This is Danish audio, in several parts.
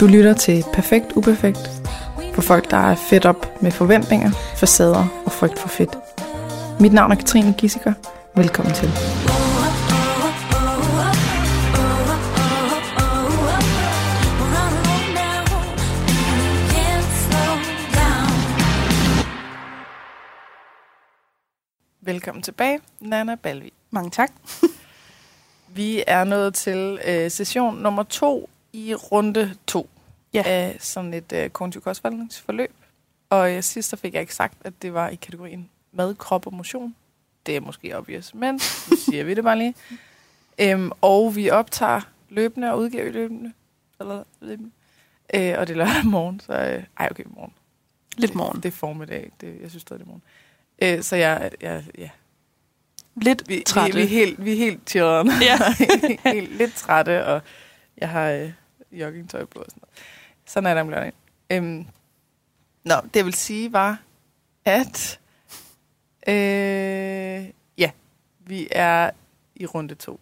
Du lytter til Perfekt Uperfekt for folk, der er fedt op med forventninger, facader og frygt for fedt. Mit navn er Katrine Gissiker. Velkommen til. Velkommen tilbage, Nana Balvi. Mange tak. Vi er nået til øh, session nummer to i runde to Ja. af sådan et øh, kognitiv kostforvaltningsforløb. Og øh, sidst der fik jeg ikke sagt, at det var i kategorien mad, krop og motion. Det er måske obvious, men nu siger vi det bare lige. Øhm, og vi optager løbende og udgiver løbende. Eller løbende. Øh, og det er lørdag morgen, så... Øh, ej, okay, morgen. Lidt morgen. Det er formiddag. Det, jeg synes stadig, det er morgen. Øh, så jeg, jeg, ja, Lidt vi, vi, trætte. vi, er helt, vi er helt chilleren. Ja. helt, lidt trætte, og jeg har øh, joggingtøj på og sådan noget. Sådan er det om lørdagen. Øhm, nå, det jeg vil sige var, at øh, ja, vi er i runde to.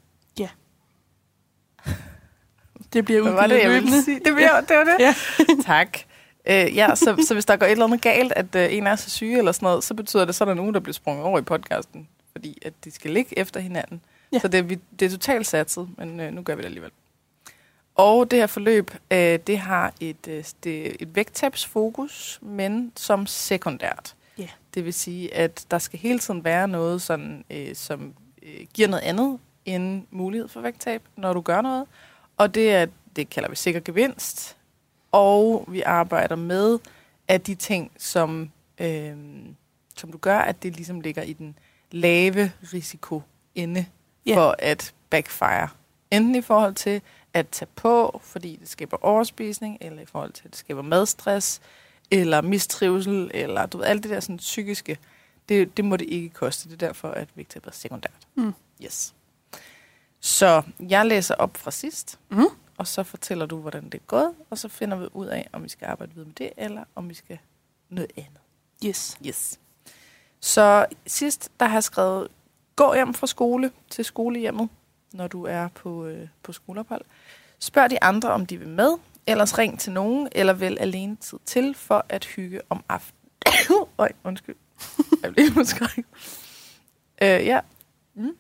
Det bliver udgivet var det, jeg ville sige? Det, bliver, det var det? Ja. tak. Øh, ja, så, så hvis der går et eller andet galt, at øh, en er så syge eller sådan noget, så betyder det, så er der nogen, der bliver sprunget over i podcasten, fordi at de skal ligge efter hinanden. Ja. Så det, er vi, det er totalt satset, men øh, nu gør vi det alligevel. Og det her forløb, øh, det har et, øh, det, et vægttabsfokus, men som sekundært. Ja. Det vil sige, at der skal hele tiden være noget, sådan, øh, som øh, giver noget andet end mulighed for vægttab, når du gør noget. Og det er, det kalder vi sikker gevinst. Og vi arbejder med, at de ting, som, øh, som du gør, at det ligesom ligger i den lave risiko inde Ja. for at backfire. Enten i forhold til at tage på, fordi det skaber overspisning, eller i forhold til, at det skaber madstress, eller mistrivsel, eller du ved, alt det der sådan psykiske, det, det må det ikke koste. Det er derfor, at vægttabet er sekundært. Mm. Yes. Så jeg læser op fra sidst, Mhm. og så fortæller du, hvordan det er gået, og så finder vi ud af, om vi skal arbejde videre med det, eller om vi skal noget andet. Yes. Yes. Så sidst, der har jeg skrevet, gå hjem fra skole til skolehjemmet, når du er på, øh, på skoleophold. Spørg de andre, om de vil med, ellers ring til nogen, eller vælg alene tid til for at hygge om aftenen. Øj, undskyld. Jeg blev helt. Øh, ja. Mm.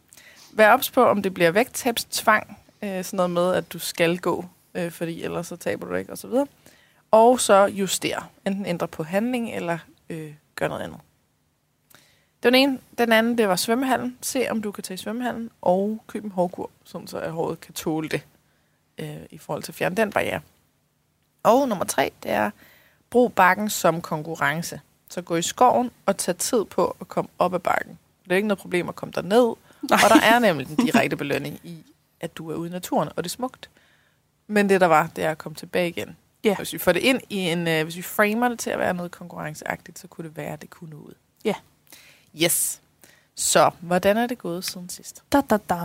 Vær ops på, om det bliver vægttabstvang. Øh, sådan noget med, at du skal gå, øh, fordi ellers så taber du ikke, og så videre. Og så justere. Enten ændre på handling, eller øh, gør noget andet. Var den ene. Den anden, det var svømmehallen. Se, om du kan tage i svømmehallen og købe en hårkur, sådan så at håret kan tåle det øh, i forhold til at fjerne den barriere. Og nummer tre, det er brug bakken som konkurrence. Så gå i skoven og tag tid på at komme op ad bakken. Det er ikke noget problem at komme derned, Nej. og der er nemlig den direkte belønning i, at du er ude i naturen, og det er smukt. Men det, der var, det er at komme tilbage igen. Ja. Hvis vi får det ind i en, øh, hvis vi framer det til at være noget konkurrenceagtigt, så kunne det være, at det kunne ud. Ja. Yes. Så, hvordan er det gået siden sidst? Da, da, da.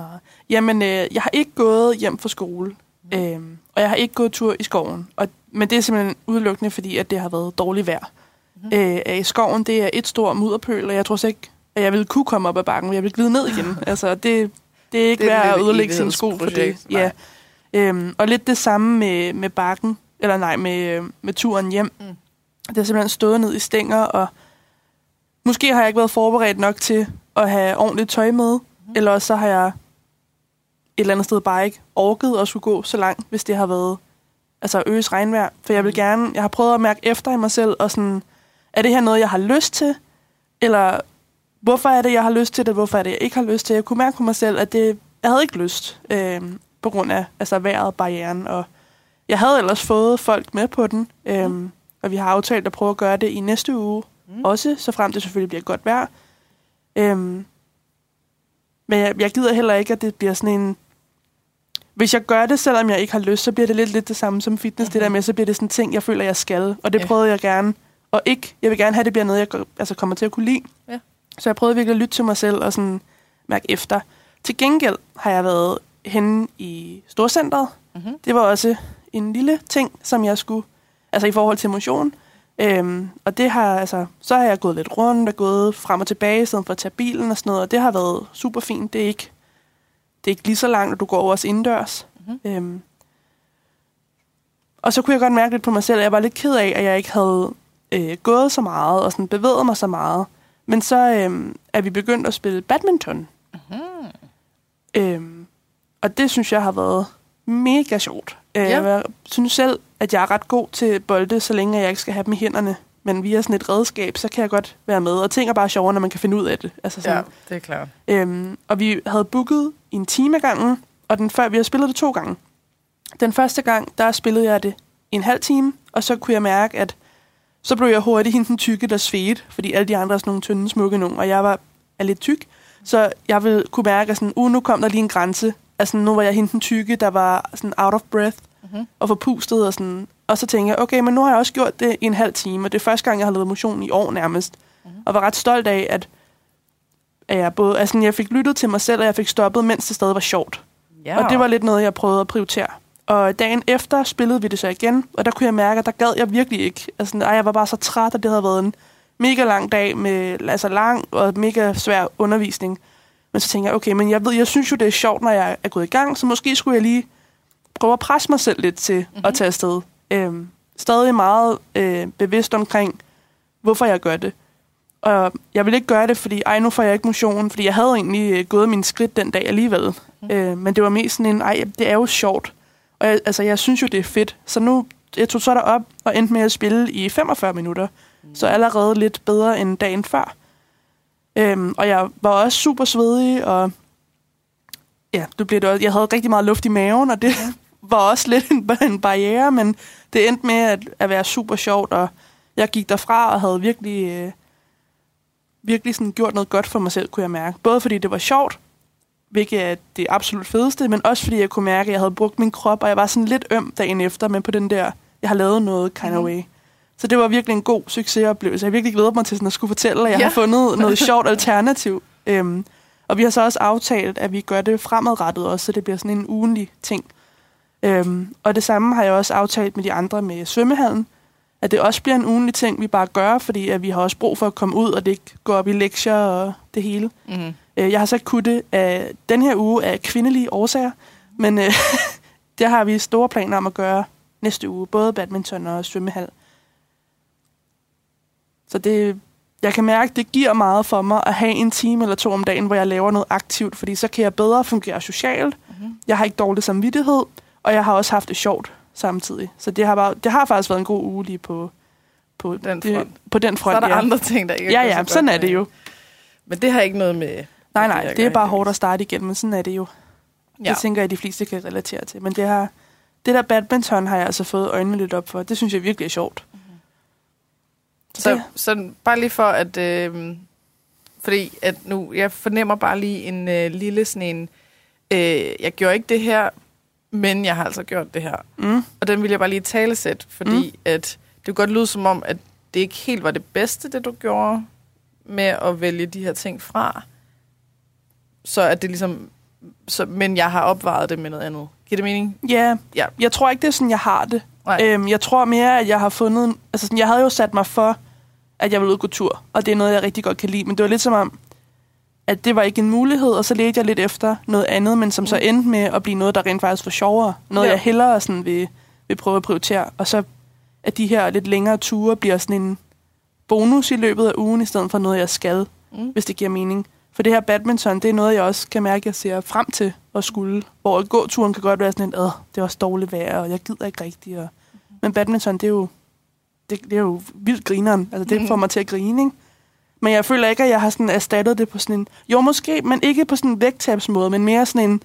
Jamen, øh, jeg har ikke gået hjem fra skole, Mm. øhm, og jeg har ikke gået tur i skoven. Og, men det er simpelthen udelukkende, fordi at det har været dårligt vejr. Mm. Øh, i skoven, det er et stort mudderpøl, og jeg tror ikke, at jeg ville kunne komme op ad bakken, men jeg ville glide ned igen. altså, det, det er ikke Det er værd at ødelægge sin sko for det. Ja. Øhm, og lidt det samme med, med bakken, eller nej, med, øh, med turen hjem. Mm. Mm. Det har simpelthen stået ned i stænger, og måske har jeg ikke været forberedt nok til at have ordentligt tøj med, mm. eller også så har jeg et eller andet sted bare ikke orket at skulle gå så langt, hvis det har været altså øs regnvejr. For jeg vil Mm. gerne, jeg har prøvet at mærke efter i mig selv, og sådan, er det her noget, jeg har lyst til? Eller hvorfor er det, jeg har lyst til det? Hvorfor er det, jeg ikke har lyst til? Jeg kunne mærke på mig selv, at det, jeg havde ikke lyst, øh, på grund af altså, vejret, barrieren. Og jeg havde ellers fået folk med på den, øh, mm. og vi har aftalt at prøve at gøre det i næste uge Mm. også, så frem det selvfølgelig bliver godt vejr. Øhm, men jeg, jeg gider heller ikke, at det bliver sådan en... Hvis jeg gør det, selvom jeg ikke har lyst, så bliver det lidt, lidt det samme som fitness. Mm-hmm. Det der Mhm. med, så bliver det sådan en ting, jeg føler, jeg skal. Og det Ja. prøvede jeg gerne. Og ikke, jeg vil gerne have, at det bliver noget, jeg går- altså kommer til at kunne lide. Ja. Så jeg prøvede virkelig at lytte til mig selv og sådan mærke efter. Til gengæld har jeg været henne i Storcentret. Mm-hmm. Det var også en lille ting, som jeg skulle... Altså i forhold til motion. Øhm, og det har, altså, så har jeg gået lidt rundt og gået frem og tilbage, i stedet for at tage bilen og sådan noget, og det har været super fint. Det er ikke, det er ikke lige så langt, at du går over os indendørs. Mhm. Øhm, Og så kunne jeg godt mærke lidt på mig selv, at jeg var lidt ked af, at jeg ikke havde øh, gået så meget og sådan bevæget mig så meget. Men så øh, er vi begyndt at spille badminton. Mm-hmm. Øh, og det synes jeg har været mega sjovt. Øh, Ja. Jeg synes selv, at jeg er ret god til bolde, så længe jeg ikke skal have dem i hænderne. Men via sådan et redskab, så kan jeg godt være med. Og ting er bare sjovere, når man kan finde ud af det. Altså sådan, Ja, det er klart. Øhm, og vi havde booket en time ad gangen, og den før, vi har spillet det to gange. Den første gang, der spillede jeg det en halv time, og så kunne jeg mærke, at så blev jeg hurtigt hende den tykke, der svedte, fordi alle de andre er sådan nogle tynde, smukke nogen, og jeg var er lidt tyk. Så jeg ville kunne mærke, at sådan, uh, nu kom der lige en grænse. Altså, nu var jeg hende den tykke, der var sådan out of breath Mm-hmm. og forpustet og sådan. Og så tænkte jeg, okay, men nu har jeg også gjort det i en halv time, og det er første gang, jeg har lavet motion i år nærmest. Mhm. Mm-hmm. Og var ret stolt af, at, at jeg, både, altså, jeg fik lyttet til mig selv, og jeg fik stoppet, mens det stadig var sjovt. Ja. Og det var lidt noget, jeg prøvede at prioritere. Og dagen efter spillede vi det så igen, og der kunne jeg mærke, at der gad jeg virkelig ikke. Altså, ej, jeg var bare så træt, og det havde været en mega lang dag med altså lang og mega svær undervisning. Men så tænkte jeg, okay, men jeg ved, jeg synes jo, det er sjovt, når jeg er gået i gang, så måske skulle jeg lige prøve at presse mig selv lidt til mm-hmm. at tage afsted. Øhm, stadig meget øh, bevidst omkring, hvorfor jeg gør det. Og jeg vil ikke gøre det, fordi ej, nu får jeg ikke motion, fordi jeg havde egentlig øh, gået min skridt den dag alligevel. Mm. Øh, men det var mest sådan en, ej, det er jo sjovt. Og jeg, altså, jeg synes jo, det er fedt. Så nu, jeg tog så derop og endte med at spille i 45 minutter. Mm. Så allerede lidt bedre end dagen før. Øhm, og jeg var også super svedig, og ja, det blev det også. Jeg havde rigtig meget luft i maven, og det var også lidt en, en barriere, men det endte med at, at være super sjovt, og jeg gik derfra og havde virkelig, øh, virkelig sådan gjort noget godt for mig selv, kunne jeg mærke. Både fordi det var sjovt, hvilket er det absolut fedeste, men også fordi jeg kunne mærke, at jeg havde brugt min krop, og jeg var sådan lidt øm dagen efter, men på den der, jeg har lavet noget kind of way. Så det var virkelig en god succesoplevelse. Jeg virkelig glædet mig til sådan at skulle fortælle, at jeg Ja. ja. har fundet noget sjovt alternativ. Øhm, og vi har så også aftalt, at vi gør det fremadrettet også, så det bliver sådan en ugenlig ting. Øhm, og det samme har jeg også aftalt med de andre med svømmehallen, at det også bliver en ugenlig ting, vi bare gør, fordi at vi har også brug for at komme ud, og det ikke går op i lektier og det hele. Mm-hmm. Øh, Jeg har så kunnet det af den her uge af kvindelige årsager, men øh, det har vi store planer om at gøre næste uge, både badminton og svømmehal. Så det, jeg kan mærke, det giver meget for mig at have en time eller to om dagen, hvor jeg laver noget aktivt, fordi så kan jeg bedre fungere socialt. Mm-hmm. Jeg har ikke dårlig samvittighed, og jeg har også haft det sjovt samtidig. Så det har, bare, det har faktisk været en god uge lige på, på Den det, front. på den Så front. er der ja. andre ting, der ikke ja, ja, så sådan er det jo. Men det har ikke noget med... Nej, nej, at det er bare hårdt at starte igen, men sådan er det jo. Ja. Det tænker jeg, at de fleste kan relatere til. Men det, har, det der badminton har jeg altså fået øjnene lidt op for. Det synes jeg virkelig er sjovt. Så, så bare lige for at... Øh, fordi at nu, jeg fornemmer bare lige en øh, lille sådan en... Øh, jeg gjorde ikke det her, men jeg har altså gjort det her. Mm. Og den vil jeg bare lige tale sæt, fordi mm. at det kunne godt lyde som om, at det ikke helt var det bedste, det du gjorde med at vælge de her ting fra. Så at det ligesom... Så, men jeg har opvejet det med noget andet. Giver det mening? Ja, Ja. jeg tror ikke, det er sådan, jeg har det. Nej. Øhm, jeg tror mere, at jeg har fundet... Altså, sådan, jeg havde jo sat mig for, at jeg ville ud og gå tur. Og det er noget, jeg rigtig godt kan lide. Men det var lidt som om, at det var ikke en mulighed, og så ledte jeg lidt efter noget andet, men som så Mm. endte med at blive noget, der rent faktisk var sjovere. Noget, Ja. jeg hellere sådan vil, vil prøve at prioritere. Og så at de her lidt længere ture bliver sådan en bonus i løbet af ugen, i stedet for noget, jeg skal, Mm. hvis det giver mening. For det her badminton, det er noget, jeg også kan mærke, jeg ser frem til at skulle. Hvor gåturen kan godt være sådan en, øh, det er også dårligt vejr, og jeg gider ikke rigtigt. Og... Men badminton, det er jo, det, det er jo vildt grineren. Altså, det får mig til at grine, ikke? Men jeg føler ikke, at jeg har sådan erstattet det på sådan en... Jo, måske, men ikke på sådan en vægttabsmåde, men mere sådan en...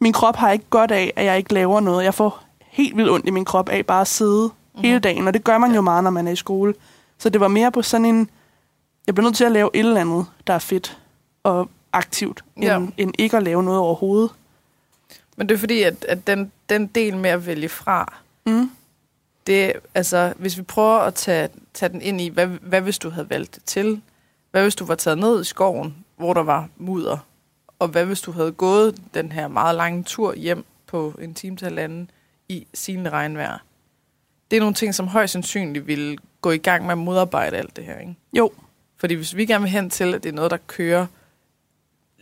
Min krop har ikke godt af, at jeg ikke laver noget. Jeg får helt vildt ondt i min krop af bare at sidde mm-hmm. hele dagen, og det gør man jo meget, når man er i skole. Så det var mere på sådan en... Jeg bliver nødt til at lave et eller andet, der er fedt og aktivt, end, Ja. end ikke at lave noget overhovedet. Men det er fordi, at, at den, den del med at vælge fra, Mm. det altså, hvis vi prøver at tage, tage den ind i, hvad, hvad hvis du havde valgt det til? Hvad hvis du var taget ned i skoven, hvor der var mudder? Og hvad hvis du havde gået den her meget lange tur hjem på en time til halvanden i sin regnvejr? Det er nogle ting, som højst sandsynligt ville gå i gang med at modarbejde alt det her, ikke? Jo, Fordi hvis vi gerne vil hen til, at det er noget, der kører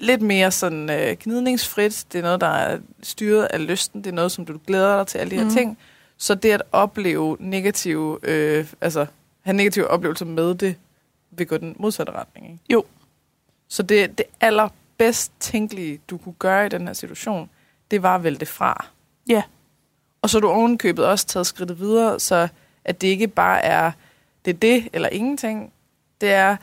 lidt mere sådan øh, gnidningsfrit, det er noget, der er styret af lysten, det er noget, som du glæder dig til, alle de her Mhm. ting, Så det at opleve negative, øh, altså have negative oplevelser med det, vil gå den modsatte retning. Ikke? Jo. Så det, det allerbedst tænkelige, du kunne gøre i den her situation, det var at vælge det fra. Ja. Og så er du ovenkøbet også taget skridtet videre, så at det ikke bare er det er det eller ingenting. Det er,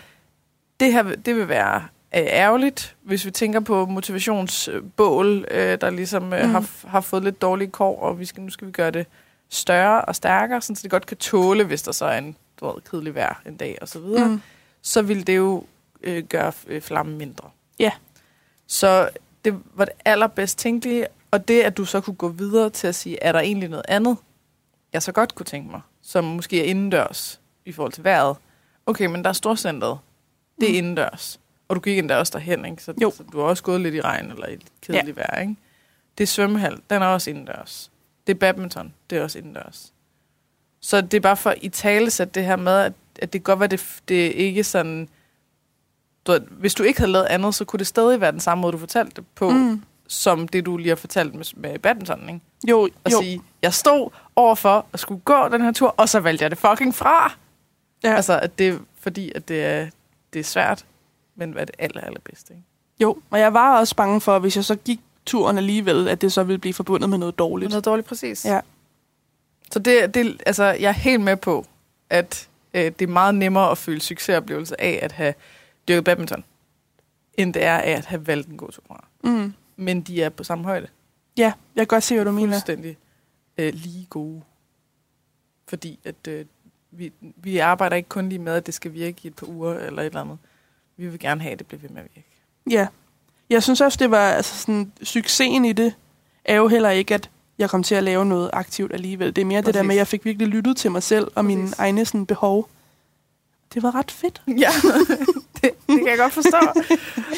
det her det vil være ærgerligt, hvis vi tænker på motivationsbål, øh, der ligesom øh, Mm. har, har fået lidt dårlige kår, og vi skal, nu skal vi gøre det større og stærkere, sådan, så det godt kan tåle, hvis der så er en du ved, kedelig vejr en dag og så videre. Mm. Så vil det jo øh, gøre øh, flammen mindre. Ja. Så det var det allerbedst tænkelige, og det, at du så kunne gå videre til at sige, er der egentlig noget andet, jeg så godt kunne tænke mig, som måske er indendørs i forhold til vejret. Okay, men der er storcentret. Det er Mm. indendørs. Og du gik endda også derhen, ikke? Så, Jo. så du har også gået lidt i regn eller i kedeligt ja. vejr, ikke? Det er svømmehal, den er også indendørs. Det er badminton, det er også indendørs. Så det er bare for i tale sætte det her med, at, at det godt være, det, det er ikke sådan... Du, ved, hvis du ikke havde lavet andet, så kunne det stadig være den samme måde, du fortalte det på, mm. Som det, du lige har fortalt med, med badminton, ikke? Jo, Og jo. sige, jeg stod overfor at skulle gå den her tur, og så valgte jeg det fucking fra. Ja. Altså, at det er fordi, at det er, det er svært, men hvad er det aller, allerbedste, ikke? Jo, og jeg var også bange for, hvis jeg så gik turen alligevel, at det så ville blive forbundet med noget dårligt. Noget dårligt, præcis. Ja. Så det, det, altså, jeg er helt med på, at øh, det er meget nemmere at føle succesoplevelse af at have dyrket badminton, end det er af at have valgt en god tur. Mm. Men de er på samme højde. Ja, jeg kan godt se, hvad du mener. Fuldstændig øh, lige gode. Fordi at øh, vi, vi arbejder ikke kun lige med, at det skal virke i et par uger eller et eller andet. Vi vil gerne have, at det bliver ved med at virke. Ja. Jeg synes også, det var altså sådan, succesen i det, er jo heller ikke, at jeg kom til at lave noget aktivt alligevel. Det er mere Præcis. det der med, at jeg fik virkelig lyttet til mig selv og Præcis. mine egne sådan, behov. Det var ret fedt. Ja, det, det kan jeg godt forstå.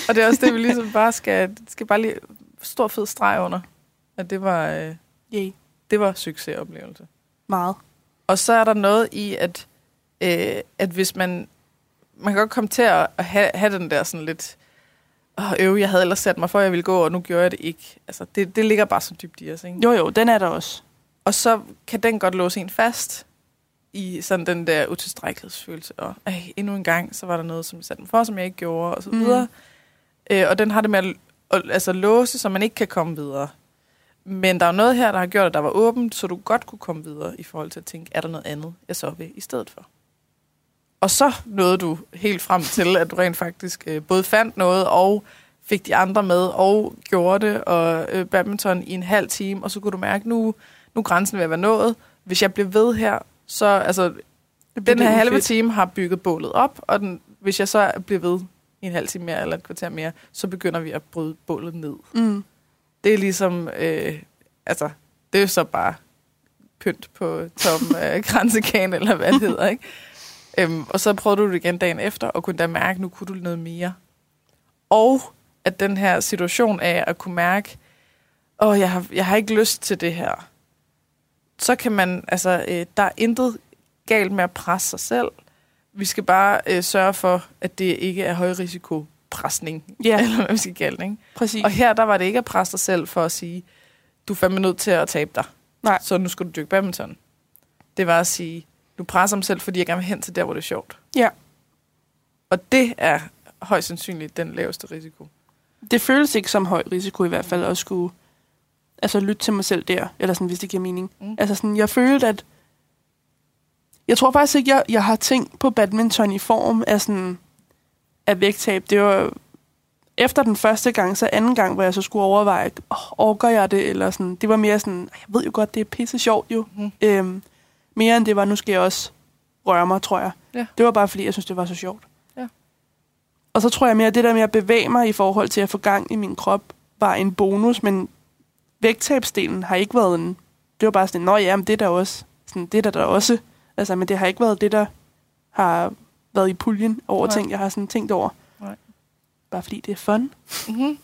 og det er også det, vi ligesom bare skal, skal bare lige stor fed streg under. At det var, øh, Yay. det var succesoplevelse. Meget. Og så er der noget i, at, øh, at hvis man... Man kan godt komme til at, have, have den der sådan lidt... Åh, øv, jeg havde ellers sat mig for, at jeg ville gå, og nu gjorde jeg det ikke. Altså, det, det ligger bare så dybt i os, ikke? Jo, jo, den er der også. Og så kan den godt låse en fast i sådan den der utilstrækkelighedsfølelse. Og ej, endnu en gang, så var der noget, som jeg satte mig for, som jeg ikke gjorde, og så Mm. videre. Øh, og den har det med at, altså, låse, så man ikke kan komme videre. Men der er jo noget her, der har gjort, at der var åbent, så du godt kunne komme videre i forhold til at tænke, er der noget andet, jeg så vil i stedet for? Og så nåede du helt frem til, at du rent faktisk øh, både fandt noget og fik de andre med og gjorde det, og øh, badminton i en halv time, og så kunne du mærke, nu, nu grænsen ved at være nået. Hvis jeg bliver ved her, så altså, den her halve fedt. time har bygget bålet op, og den, hvis jeg så bliver ved i en halv time mere eller et kvarter mere, så begynder vi at bryde bålet ned. Mm. Det er ligesom, øh, altså, det er jo så bare pynt på toppen af kransekagen, eller hvad det hedder, ikke? Øhm, og så prøvede du det igen dagen efter, og kunne da mærke, at nu kunne du noget mere. Og at den her situation af at kunne mærke, åh, oh, jeg, har, jeg har ikke lyst til det her. Så kan man, altså, øh, der er intet galt med at presse sig selv. Vi skal bare øh, sørge for, at det ikke er højrisikopresning, Ja, eller hvad vi skal kalde det, ikke? præcis. Og her, der var det ikke at presse dig selv for at sige, du er fandme nødt til at tabe dig. Nej. Så nu skal du dyrke badminton. Det var at sige, du presser mig selv, fordi jeg gerne vil hen til der, hvor det er sjovt. Ja. Og det er højst sandsynligt den laveste risiko. Det føles ikke som høj risiko i hvert fald at skulle altså, lytte til mig selv der, eller sådan, hvis det giver mening. Mm. Altså sådan, jeg følte, at jeg tror faktisk ikke, jeg, jeg har tænkt på badminton i form af sådan af vægttab. Det var efter den første gang, så anden gang, hvor jeg så skulle overveje, oh, orker jeg det, eller sådan. Det var mere sådan, jeg ved jo godt, det er pisse sjovt jo. Mm. Øhm, mere end det var, nu skal jeg også røre mig, tror jeg. Ja. Det var bare fordi, jeg synes, det var så sjovt. Ja. Og så tror jeg mere, at det der med at bevæge mig i forhold til at få gang i min krop, var en bonus, men vægttabsdelen har ikke været en... Det var bare sådan, nå ja, men det er der også. Sådan, det er der, der også. Altså, men det har ikke været det, der har været i puljen over Nej. ting, jeg har sådan tænkt over. Nej. Bare fordi det er fun. Mm-hmm.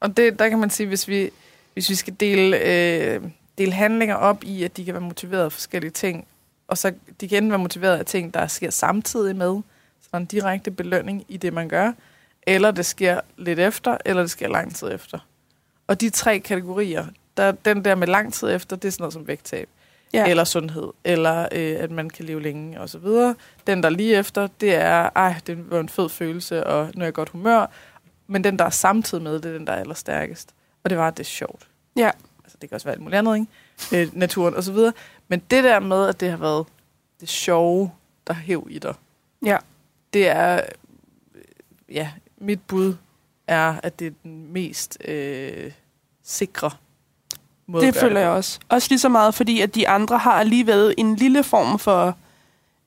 Og det, der kan man sige, hvis vi, hvis vi skal dele, øh, dele handlinger op i, at de kan være motiveret af forskellige ting, og så de kan enten være motiveret af ting, der sker samtidig med, så en direkte belønning i det, man gør, eller det sker lidt efter, eller det sker lang tid efter. Og de tre kategorier, der, den der med lang tid efter, det er sådan noget som vægttab. ja. eller sundhed, eller øh, at man kan leve længe og så videre. Den, der lige efter, det er, ej, det var en fed følelse, og nu er jeg godt humør. Men den, der er samtidig med, det er den, der er allerstærkest. Og det var, at det er sjovt. Ja. Altså, det kan også være alt muligt andet, ikke? Øh, naturen og så videre. Men det der med, at det har været det sjove, der hæv i dig, Ja. det er, øh, ja, mit bud er, at det er den mest øh, sikre måde Det føler jeg også. Også lige så meget, fordi at de andre har alligevel en lille form for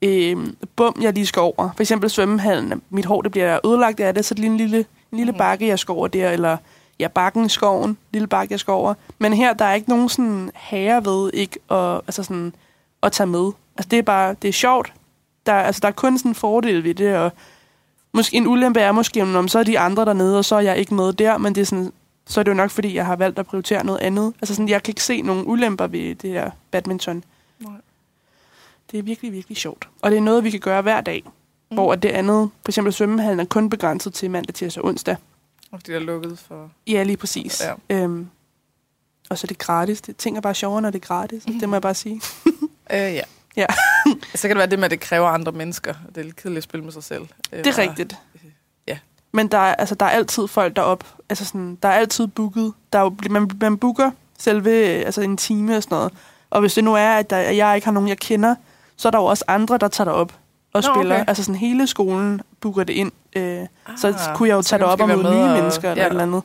øh, bum, jeg lige skal over. For eksempel svømmehallen. Mit hår det bliver ødelagt af det, så det er en lille, en lille Mhm. bakke, jeg skal over der. Eller ja, bakken i skoven. Lille bakke, jeg skal over. Men her, der er ikke nogen sådan herre ved ikke at, altså sådan, at tage med. Altså det er bare, det er sjovt. Der, er- altså, der er kun sådan en fordel ved det, og måske en ulempe er måske, om så er de andre dernede, og så er jeg ikke med der, men det er sådan, så er det jo nok, fordi jeg har valgt at prioritere noget andet. Altså sådan, jeg kan ikke se nogen ulemper ved det her badminton. Nej. Det er virkelig, virkelig sjovt. Og det er noget, vi kan gøre hver dag. Mm. Hvor det andet, for eksempel svømmehallen, er kun begrænset til mandag, tirsdag og onsdag. Og det er lukket for... Ja, lige præcis. Ja. Øhm, og så er det gratis. Det, ting er bare sjovere, når det er gratis. Mm. Det må jeg bare sige. Øh, ja. Ja. så kan det være det med, at det kræver andre mennesker. Det er lidt kedeligt at spille med sig selv. Det er rigtigt. ja. Men der er, altså, der er altid folk derop. Altså sådan, der er altid booket. Der er jo, man, man booker selve altså en time og sådan noget. Og hvis det nu er, at, der, jeg ikke har nogen, jeg kender, så er der jo også andre, der tager derop og Nå, spiller. okay. Altså sådan hele skolen booker det ind. Øh, ah, så kunne jeg jo tage du derop og møde nye og- mennesker eller ja. et eller andet.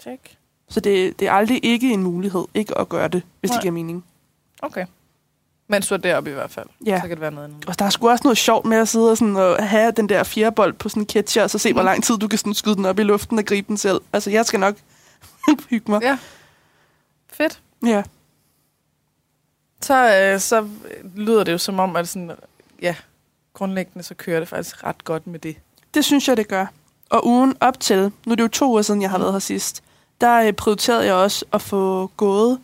Check. Så det, det er aldrig ikke en mulighed ikke at gøre det, hvis Nej. det giver mening. Okay. Mens du er deroppe i hvert fald. Ja. Så kan det være noget andet. Og der er sgu også noget sjovt med at sidde og, sådan, og have den der fjerbold på sådan en catcher, og så se, hvor Mm. lang tid du kan sådan skyde den op i luften og gribe den selv. Altså, jeg skal nok hygge mig. Ja. Fedt. Ja. Så, øh, så lyder det jo som om, at sådan, ja, grundlæggende så kører det faktisk ret godt med det. Det synes jeg, det gør. Og ugen op til, nu er det jo to uger siden, jeg har været her sidst, der øh, prioriterede jeg også at få gået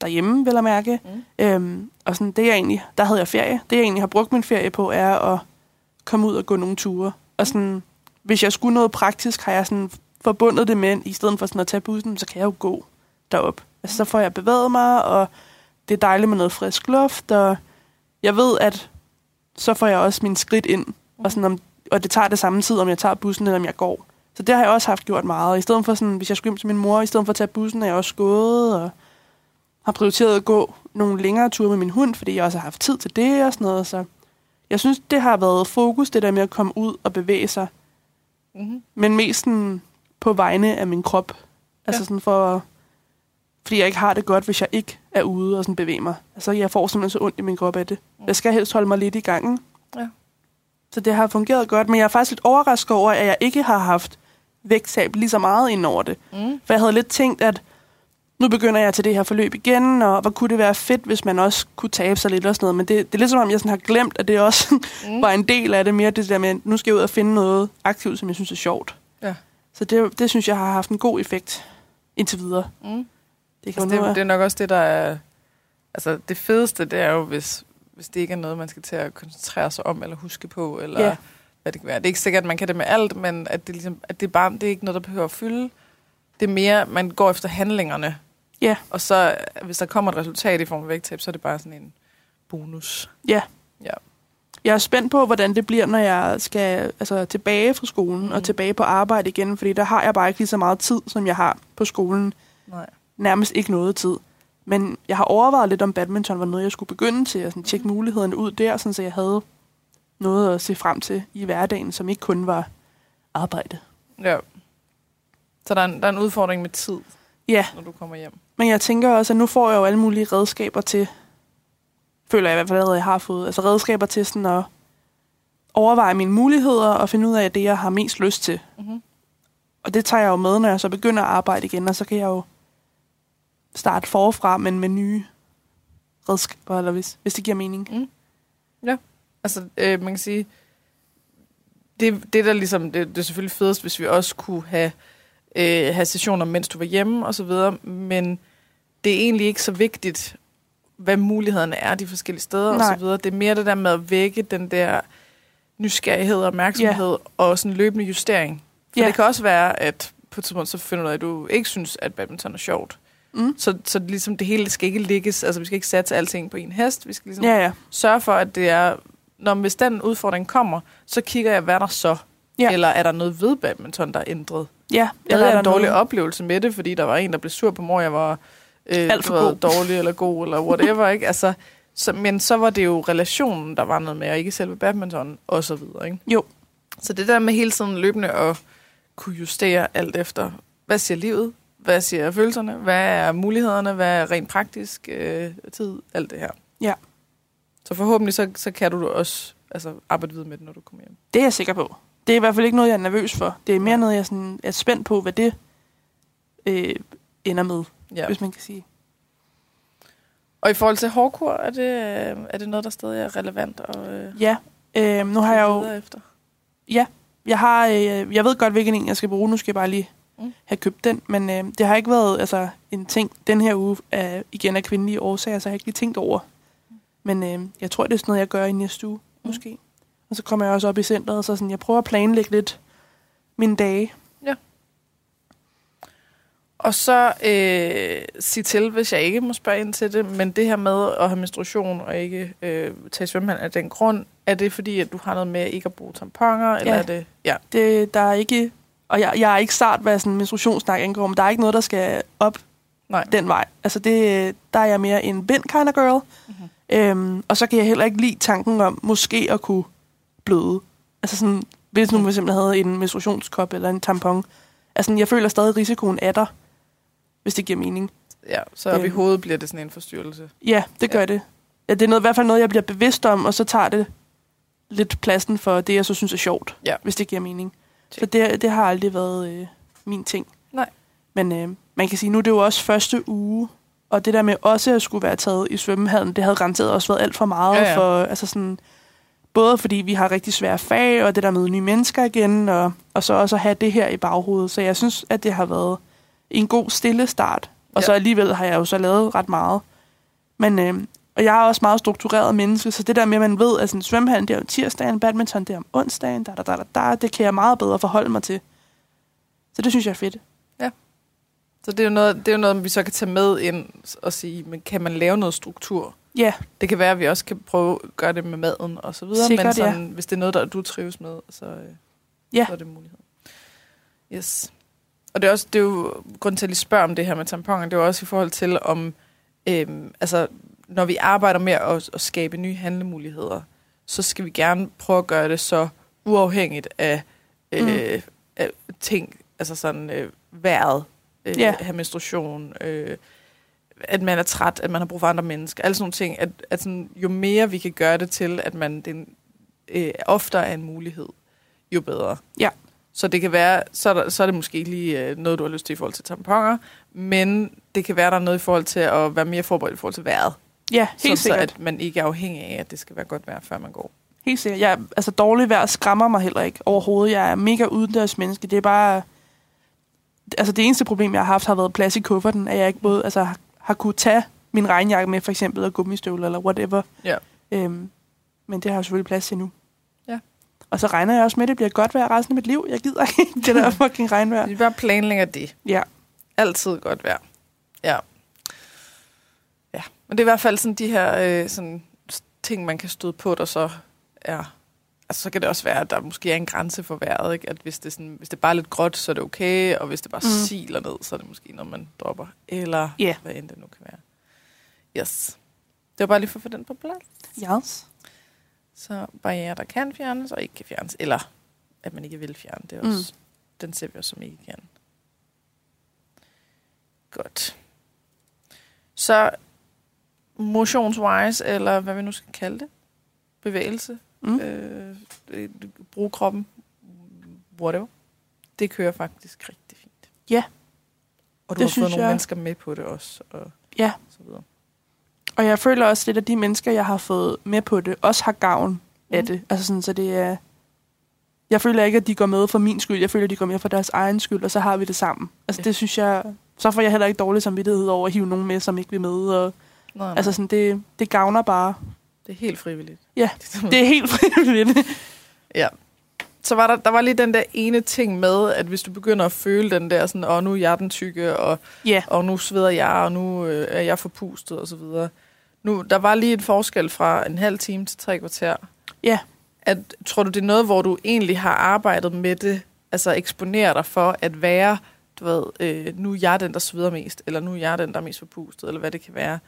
derhjemme, vil jeg mærke. Mm. Øhm, og sådan, det jeg egentlig, der havde jeg ferie. Det jeg egentlig har brugt min ferie på, er at komme ud og gå nogle ture. Og sådan, hvis jeg skulle noget praktisk, har jeg sådan forbundet det med, i stedet for sådan at tage bussen, så kan jeg jo gå derop. Altså, så får jeg bevæget mig, og det er dejligt med noget frisk luft, og jeg ved, at så får jeg også min skridt ind, og, sådan om, og det tager det samme tid, om jeg tager bussen, eller om jeg går. Så det har jeg også haft gjort meget. I stedet for sådan, hvis jeg skulle hjem til min mor, i stedet for at tage bussen, er jeg også gået, og har prioriteret at gå nogle længere ture med min hund, fordi jeg også har haft tid til det og sådan noget. Så jeg synes, det har været fokus, det der med at komme ud og bevæge sig, Mm-hmm. men mest sådan på vegne af min krop. Altså Ja. sådan for... Fordi jeg ikke har det godt, hvis jeg ikke er ude og sådan bevæge mig. Altså, jeg får simpelthen så ondt i min krop af det. Jeg skal helst holde mig lidt i gangen. Ja. Så det har fungeret godt, men jeg er faktisk lidt overrasket over, at jeg ikke har haft vægttab lige så meget ind over det. Mm. For jeg havde lidt tænkt, at nu begynder jeg til det her forløb igen, og hvor kunne det være fedt, hvis man også kunne tabe sig lidt og sådan noget. Men det, det er lidt som om, jeg sådan har glemt, at det også Mm. var en del af det mere, det der med, nu skal jeg ud og finde noget aktivt, som jeg synes er sjovt. Ja. Så det, det synes jeg har haft en god effekt indtil videre. Mm. Det kan Altså, det, det er nok også det, der er... Altså, det fedeste, det er jo, hvis, hvis det ikke er noget, man skal til at koncentrere sig om, eller huske på, eller Ja. hvad det kan være. Det er ikke sikkert, at man kan det med alt, men at det, ligesom, at det, er bare, det er ikke noget, der behøver at fylde. Det er mere, man går efter handlingerne. Ja. Og så, hvis der kommer et resultat i form af vægttab, så er det bare sådan en bonus. Ja. Ja. Jeg er spændt på, hvordan det bliver, når jeg skal altså, tilbage fra skolen mm. og tilbage på arbejde igen, fordi der har jeg bare ikke lige så meget tid, som jeg har på skolen. Nej. Nærmest ikke noget tid. Men jeg har overvejet lidt om badminton var noget, jeg skulle begynde til, og sådan tjekke mulighederne ud der, sådan, så jeg havde noget at se frem til i hverdagen, som ikke kun var arbejde. Ja. Så der er, en, der er en udfordring med tid, Ja, når du kommer hjem. men jeg tænker også, at nu får jeg jo alle mulige redskaber til, føler jeg i hvert fald allerede, jeg har fået, altså redskaber til sådan at overveje mine muligheder og finde ud af det, jeg har mest lyst til. Mm-hmm. Og det tager jeg jo med, når jeg så begynder at arbejde igen, og så kan jeg jo starte forfra, men med nye redskaber, eller hvis, hvis det giver mening. Altså, øh, man kan sige, det, det der ligesom, det, det er selvfølgelig fedest, hvis vi også kunne have, øh, have sessioner, mens du var hjemme og så videre, men det er egentlig ikke så vigtigt, hvad mulighederne er de forskellige steder og Nej. så videre. Det er mere det der med at vække den der nysgerrighed og opmærksomhed yeah. og sådan løbende justering. For Ja. det kan også være, at på et tidspunkt så finder du ud af, at du ikke synes, at badminton er sjovt. Mm. Så, så ligesom det hele skal ikke ligges, altså vi skal ikke satse alting på en hest. Vi skal ligesom Ja, ja. sørge for, at det er, når hvis den udfordring kommer, så kigger jeg, hvad er der så? Ja. Eller er der noget ved badminton, der er ændret? Ja, Jeg eller havde er en der dårlig noget- oplevelse med det, fordi der var en, der blev sur på mig, jeg var øh, Alt for god. dårlig eller god, eller whatever, ikke? Altså, så, men så var det jo relationen, der var noget med, og ikke selve badminton, og så videre, ikke? Jo. Så det der med hele tiden løbende at kunne justere alt efter, hvad siger livet, hvad siger følelserne, hvad er mulighederne, hvad er rent praktisk øh, tid, alt det her. Ja. Så forhåbentlig så, så kan du også altså, arbejde videre med det, når du kommer hjem. Det er jeg sikker på. Det er i hvert fald ikke noget, jeg er nervøs for. Det er mere noget, jeg sådan er spændt på, hvad det øh, ender med, Ja. ja. hvis man kan sige. Og i forhold til hårdkur, er det, øh, er det noget, der stadig er relevant og øh, Ja, øh, nu har jeg jo... efter? Jeg har, øh, jeg ved godt, hvilken en jeg skal bruge. Nu skal jeg bare lige Mm. have købt den. Men øh, det har ikke været altså, en ting den her uge, af, igen af kvindelige årsager, så jeg har ikke lige tænkt over. Men øh, jeg tror, det er sådan noget, jeg gør i næste uge, Mm. måske. Og så kommer jeg også op i centret, så sådan, jeg prøver at planlægge lidt mine dage. Og så øh, sig til, hvis jeg ikke må spørge ind til det, men det her med at have menstruation og ikke øh, tage svømmehand af den grund, er det fordi, at du har noget med ikke at bruge tamponer, eller Ja. er det... Ja, Det, der er ikke... Og jeg, jeg er ikke start, hvad sådan menstruationssnak angår, men der er ikke noget, der skal op nej. den vej. Altså, det, der er jeg mere en bind kind of girl. Mhm. Øhm, og så kan jeg heller ikke lide tanken om måske at kunne bløde. Altså sådan, hvis nu for eksempel havde en menstruationskop eller en tampon. Altså, jeg føler stadig, at risikoen er der, hvis det giver mening. Ja, så op i Øhm. hovedet bliver det sådan en forstyrrelse. Ja, det gør Ja. det. Ja, det er noget, i hvert fald noget, jeg bliver bevidst om, og så tager det lidt pladsen for det, jeg så synes er sjovt, Ja. hvis det giver mening. Så det, det har aldrig været øh, min ting. Nej. Men øh, man kan sige, nu er det jo også første uge, og det der med også at skulle være taget i svømmehallen, det havde garanteret også været alt for meget. Ja, ja. For, altså sådan, både fordi vi har rigtig svære fag, og det der med nye mennesker igen, og, og så også at have det her i baghovedet. Så jeg synes, at det har været en god stille start. Og Ja. så alligevel har jeg jo så lavet ret meget. Men, øh, og jeg er også meget struktureret menneske, så det der med, at man ved, at sådan, svømmehallen det er om tirsdagen, badminton det er om onsdagen, da, da, da, da, det kan jeg meget bedre forholde mig til. Så det synes jeg er fedt. Så det er, jo noget, det er jo noget, vi så kan tage med ind og sige, men kan man lave noget struktur? Ja, Det kan være, at vi også kan prøve at gøre det med maden og så videre, Sikkert, men sådan, hvis det er noget, der du trives med, så, øh, Ja. så er det mulighed. Yes. Og det er også, det er jo, grunden til, at jeg spørger om det her med tamponer, det er jo også i forhold til, om, øhm, altså, når vi arbejder med at, at skabe nye handlemuligheder, så skal vi gerne prøve at gøre det så uafhængigt af, øh, Mm. af ting, altså sådan øh, vejret, øh, Ja. have menstruation, øh, at man er træt, at man har brug for andre mennesker, alle sådan nogle ting, at, at sådan, jo mere vi kan gøre det til, at man den, øh, oftere er en mulighed, jo bedre. Ja. Så det kan være, så er, der, så er det måske ikke lige øh, noget, du har lyst til i forhold til tamponer, men det kan være, der er noget i forhold til at være mere forberedt i forhold til vejret. Ja helt så, sikkert. at man ikke er afhængig af, at det skal være godt vejr, før man går. Helt sikkert. Jeg, altså dårlig vejr skræmmer mig heller ikke overhovedet. Jeg er mega udendørs menneske. Det er bare... Altså det eneste problem, jeg har haft, har været plads i kufferten, at jeg ikke både altså, har, kunne tage min regnjakke med, for eksempel, og gummistøvler eller whatever. Ja. Øhm, men det har jeg selvfølgelig plads til nu. Ja. Og så regner jeg også med, at det bliver godt vejr resten af mit liv. Jeg gider ikke det der fucking regnvejr. Vi bare planlægger det. Ja. Altid godt vejr. Ja. Men det er i hvert fald sådan de her øh, sådan, ting, man kan støde på, der så er... Altså, så kan det også være, at der måske er en grænse for vejret, ikke? At hvis det, sådan, hvis det bare er lidt gråt, så er det okay, og hvis det bare Mm. mm. siler ned, så er det måske noget, man dropper. Eller Ja. hvad end det nu kan være. Yes. Det var bare lige for at få den på plads. Yes. Så barriere, der kan fjernes, og ikke kan fjernes. Eller at man ikke vil fjerne. Det er Mm. også, Den ser vi også som ikke kan. Godt. Så motionswise, eller hvad vi nu skal kalde det, bevægelse, Mm. øh, øh, bruge kroppen, whatever, det kører faktisk rigtig fint. Ja. Og du Det har fået nogle jeg- mennesker med på det også, og Ja. så videre. Og jeg føler også lidt, at de mennesker, jeg har fået med på det, også har gavn af Mm. det. Altså sådan, så det er... Jeg føler ikke, at de går med for min skyld. Jeg føler, at de går med for deres egen skyld, og så har vi det sammen. Altså Ja. det synes jeg... Så får jeg heller ikke dårlig samvittighed over at hive nogen med, som ikke vil med. Og, Nå, altså altså, sådan, det, det gavner bare. det er helt frivilligt. Ja, Det er helt frivilligt. Ja. så var der, der var lige den der ene ting med, at hvis du begynder at føle den der sådan, åh, nu er jeg den tykke, og, Ja. og nu sveder jeg, og nu øh, er jeg forpustet, og så videre. Nu, der var lige en forskel fra en halv time til tre kvarter. Ja. At, tror du, det er noget, hvor du egentlig har arbejdet med det, altså eksponere dig for at være, du ved, øh, nu er jeg den, der sveder mest, eller nu er jeg den, der er mest forpustet, eller hvad det kan være.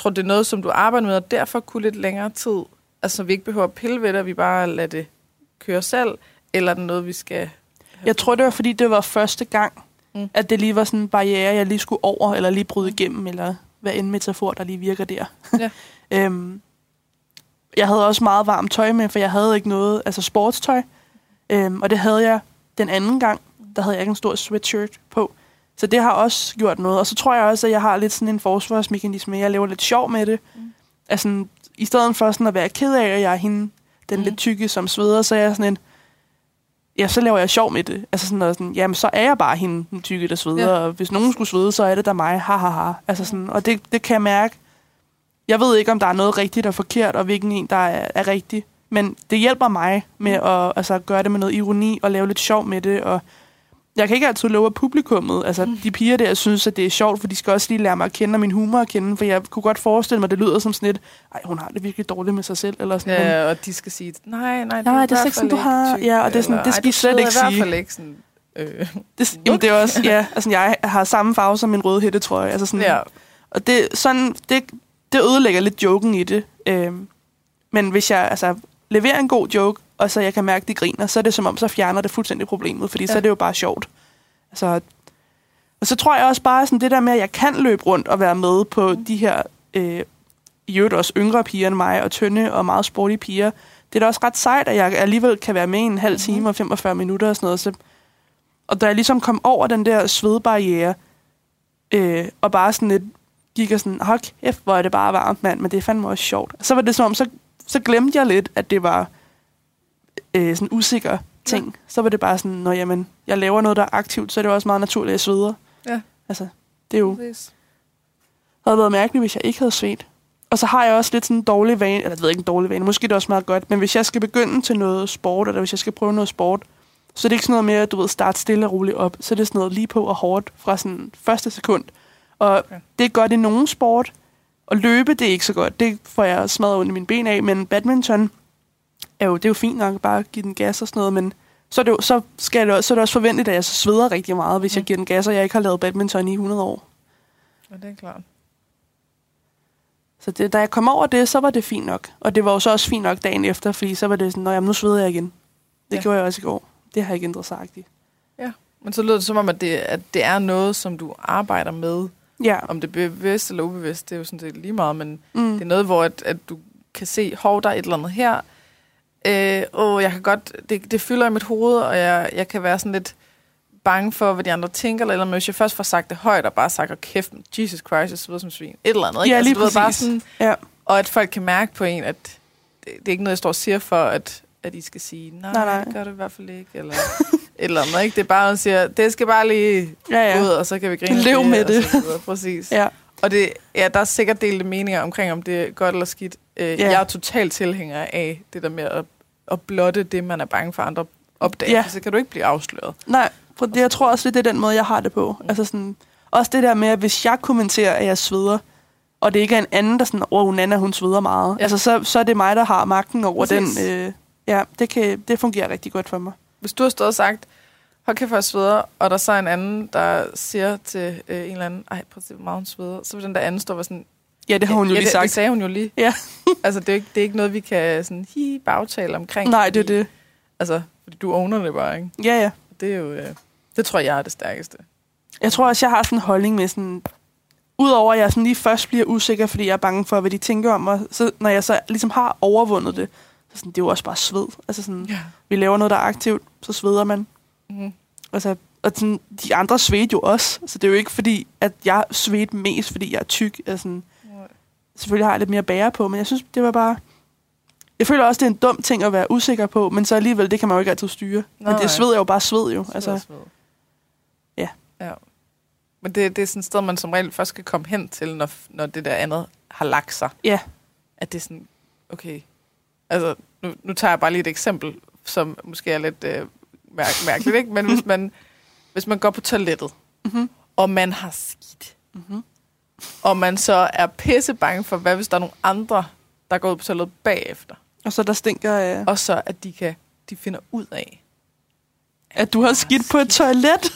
Tror det er noget, som du arbejder med, og derfor kunne lidt længere tid, altså vi ikke behøver at pille ved det, vi bare lader det køre selv, eller er det noget, vi skal... Jeg tror, det var, fordi det var første gang, mm. at det lige var sådan en barriere, jeg lige skulle over, eller lige bryde igennem, eller hvad end metafor, der lige virker der. Ja. øhm, jeg havde også meget varmt tøj med, for jeg havde ikke noget, altså sportstøj. Øhm, og det havde jeg den anden gang, der havde jeg ikke en stor sweatshirt på. Så det har også gjort noget. Og så tror jeg også, at jeg har lidt sådan en forsvarsmekanisme. Jeg laver lidt sjov med det. Mm. Mm. Altså, i stedet for sådan at være ked af, at jeg er hende, den Mm. mm. lidt tykke, som sveder, så er jeg sådan en, ja, så laver jeg sjov med det. Altså sådan, noget sådan jamen, så er jeg bare hende, den tykke, der sveder. Ja. Og hvis nogen skulle svede, så er det da mig. Ha, ha, ha. Altså sådan, og det, det kan jeg mærke. Jeg ved ikke, om der er noget rigtigt og forkert, og hvilken en, der er, er rigtig. Men det hjælper mig med at altså, gøre det med noget ironi og lave lidt sjov med det. Og jeg kan ikke altid love at publikummet. Altså, Mm. de piger der synes, at det er sjovt, for de skal også lige lære mig at kende og min humor at kende. For jeg kunne godt forestille mig, at det lyder som sådan lidt, ej, hun har det virkelig dårligt med sig selv. Eller sådan, men- Ja, og de skal sige, nej, nej, Nej, er i det er ikke sådan, du har- tyk, ja, og det er sådan, eller, det "Ej, skal du I slet ikke sveder i hvert sige." fald ikke sådan... Øh, Det, jamen, det er også, ja, altså jeg har samme farve som min røde hættetrøje. Altså sådan, ja, Og det, sådan, det, det ødelægger lidt joken i det. Øhm, men hvis jeg altså, leverer en god joke, og så jeg kan mærke, at de griner, så er det som om, så fjerner det fuldstændig problemet, fordi ja. så er det jo bare sjovt. Altså, og så tror jeg også bare, sådan det der med, at jeg kan løbe rundt og være med på de her, øh, i øvrigt også yngre piger end mig, og tynde og meget sportige piger. Det er da også ret sejt, at jeg alligevel kan være med i en halv time og 45 minutter og sådan noget. Så, og da jeg ligesom kom over den der svedbarriere, øh, og bare sådan lidt gik og sådan, kæft, hvor er det bare varmt, mand, men det er fandme også sjovt. Så var det som om, så, så glemte jeg lidt, at det var øh, sådan usikker ting. Ja. Så var det bare sådan, når jamen, jeg laver noget, der er aktivt, så er det også meget naturligt, at jeg sveder. Ja. Altså, det er jo, præcis. havde været mærkeligt, hvis jeg ikke havde svedt. Og så har jeg også lidt sådan en dårlig vane, eller jeg ved ikke en dårlig vane, måske er det også meget godt, men hvis jeg skal begynde til noget sport, eller hvis jeg skal prøve noget sport, så er det ikke sådan noget med, at du ved, starte stille og roligt op. Så er det sådan noget lige på og hårdt fra sådan første sekund. Og okay. det er godt i nogen sport, og løbe, det er ikke så godt. Det får jeg smadret under mine ben af, men badminton er jo, det er jo fint nok bare at give den gas og sådan noget, men så er det, jo, så skal det, også- så er det også forventeligt, at jeg så sveder rigtig meget, hvis Mm. jeg giver den gas, og jeg ikke har lavet badminton i 100 år. Ja, det er klart. Så det, da jeg kom over det, så var det fint nok. Og det var jo så også fint nok dagen efter, fordi så var det sådan, at nu sveder jeg igen. Det Ja. ja. gjorde jeg også i går. Det har ikke ændret sig agtigt. Men så lyder det som om, at det, at det er noget, som du arbejder med. Ja. Om det er bevidst eller ubevidst, det er jo sådan set lige meget, men Mm. det er noget, hvor at, at du kan se, hov, der er et eller andet her. Øh, åh, jeg kan godt, det, det fylder i mit hoved, og jeg, jeg kan være sådan lidt bange for, hvad de andre tænker, eller, eller hvis jeg først får sagt det højt, og bare sagt, kæft, Jesus Christ, jeg sveder som svin. Et eller andet, ikke? Ja, lige du ved, bare sådan, Ja. og at folk kan mærke på en, at det, det er ikke noget, jeg står og siger for, at, at I skal sige, nej, nej, Nej, nej. gør det i hvert fald ikke, eller eller andet, ikke? Det er bare, at man siger, det skal bare lige Ja, ja. ud, og så kan vi grine Lev med og det. så videre. Præcis. ja. Og det, ja, der er sikkert delte meninger omkring, om det er godt eller skidt. Øh, Ja. Jeg er totalt tilhænger af det der med at, at blotte det, man er bange for andre opdager. Ja. Så kan du ikke blive afsløret. Nej, for det, jeg tror også, det er den måde, jeg har det på. Mm. Altså sådan, også det der med, at hvis jeg kommenterer, at jeg sveder, og det ikke er en anden, der sådan, åh, Nana, hun sveder meget. Ja. Altså, så, så er det mig, der har magten over Præcis. den. Øh, ja, det, kan, det fungerer rigtig godt for mig. Hvis du har stået og sagt, hold kæft, jeg sveder, og der så er en anden, der siger til øh, en eller anden, ej, prøv at se, hvor meget hun sveder, så vil den der anden stå og være sådan, Ja, det har hun jo ja, lige sagt. det sagde hun jo lige. Ja. altså, det er, ikke, det er ikke noget, vi kan sådan, hi, bagtale omkring. Nej, det er det. Altså, fordi du owner det bare, ikke? Ja, ja. Det er jo, øh, det tror jeg er det stærkeste. Jeg tror også, jeg har sådan en holdning med sådan... Udover at jeg sådan lige først bliver usikker, fordi jeg er bange for, hvad de tænker om mig, så når jeg så ligesom har overvundet det, så sådan, det er jo også bare sved. Altså sådan, Ja. vi laver noget, der er aktivt, så sveder man. Mm-hmm. Altså, og sådan, de andre svedte jo også, så det er jo ikke fordi, at jeg svedte mest, fordi jeg er tyk. Altså, selvfølgelig har jeg lidt mere bære på, men jeg synes, det var bare... Jeg føler også, det er en dum ting at være usikker på, men så alligevel, det kan man jo ikke altid styre. Nej, men det sved er jo bare sved jo. Sved, Altså, sved. Ja. ja. Men det, det er sådan et sted, man som regel først skal komme hen til, når, når det der andet har lagt sig. Ja. At det er sådan, okay, altså, nu, nu tager jeg bare lige et eksempel, som måske er lidt øh, mær- mærkeligt, ikke? Men hvis man, hvis man går på toilettet, Mhm. og man har skidt, Mhm. Og man så er pisse bange for, hvad hvis der er nogle andre, der går ud på toilettet bagefter, Og så der stinker af, og så at de kan de finder ud af. at du har skidt på et toilet.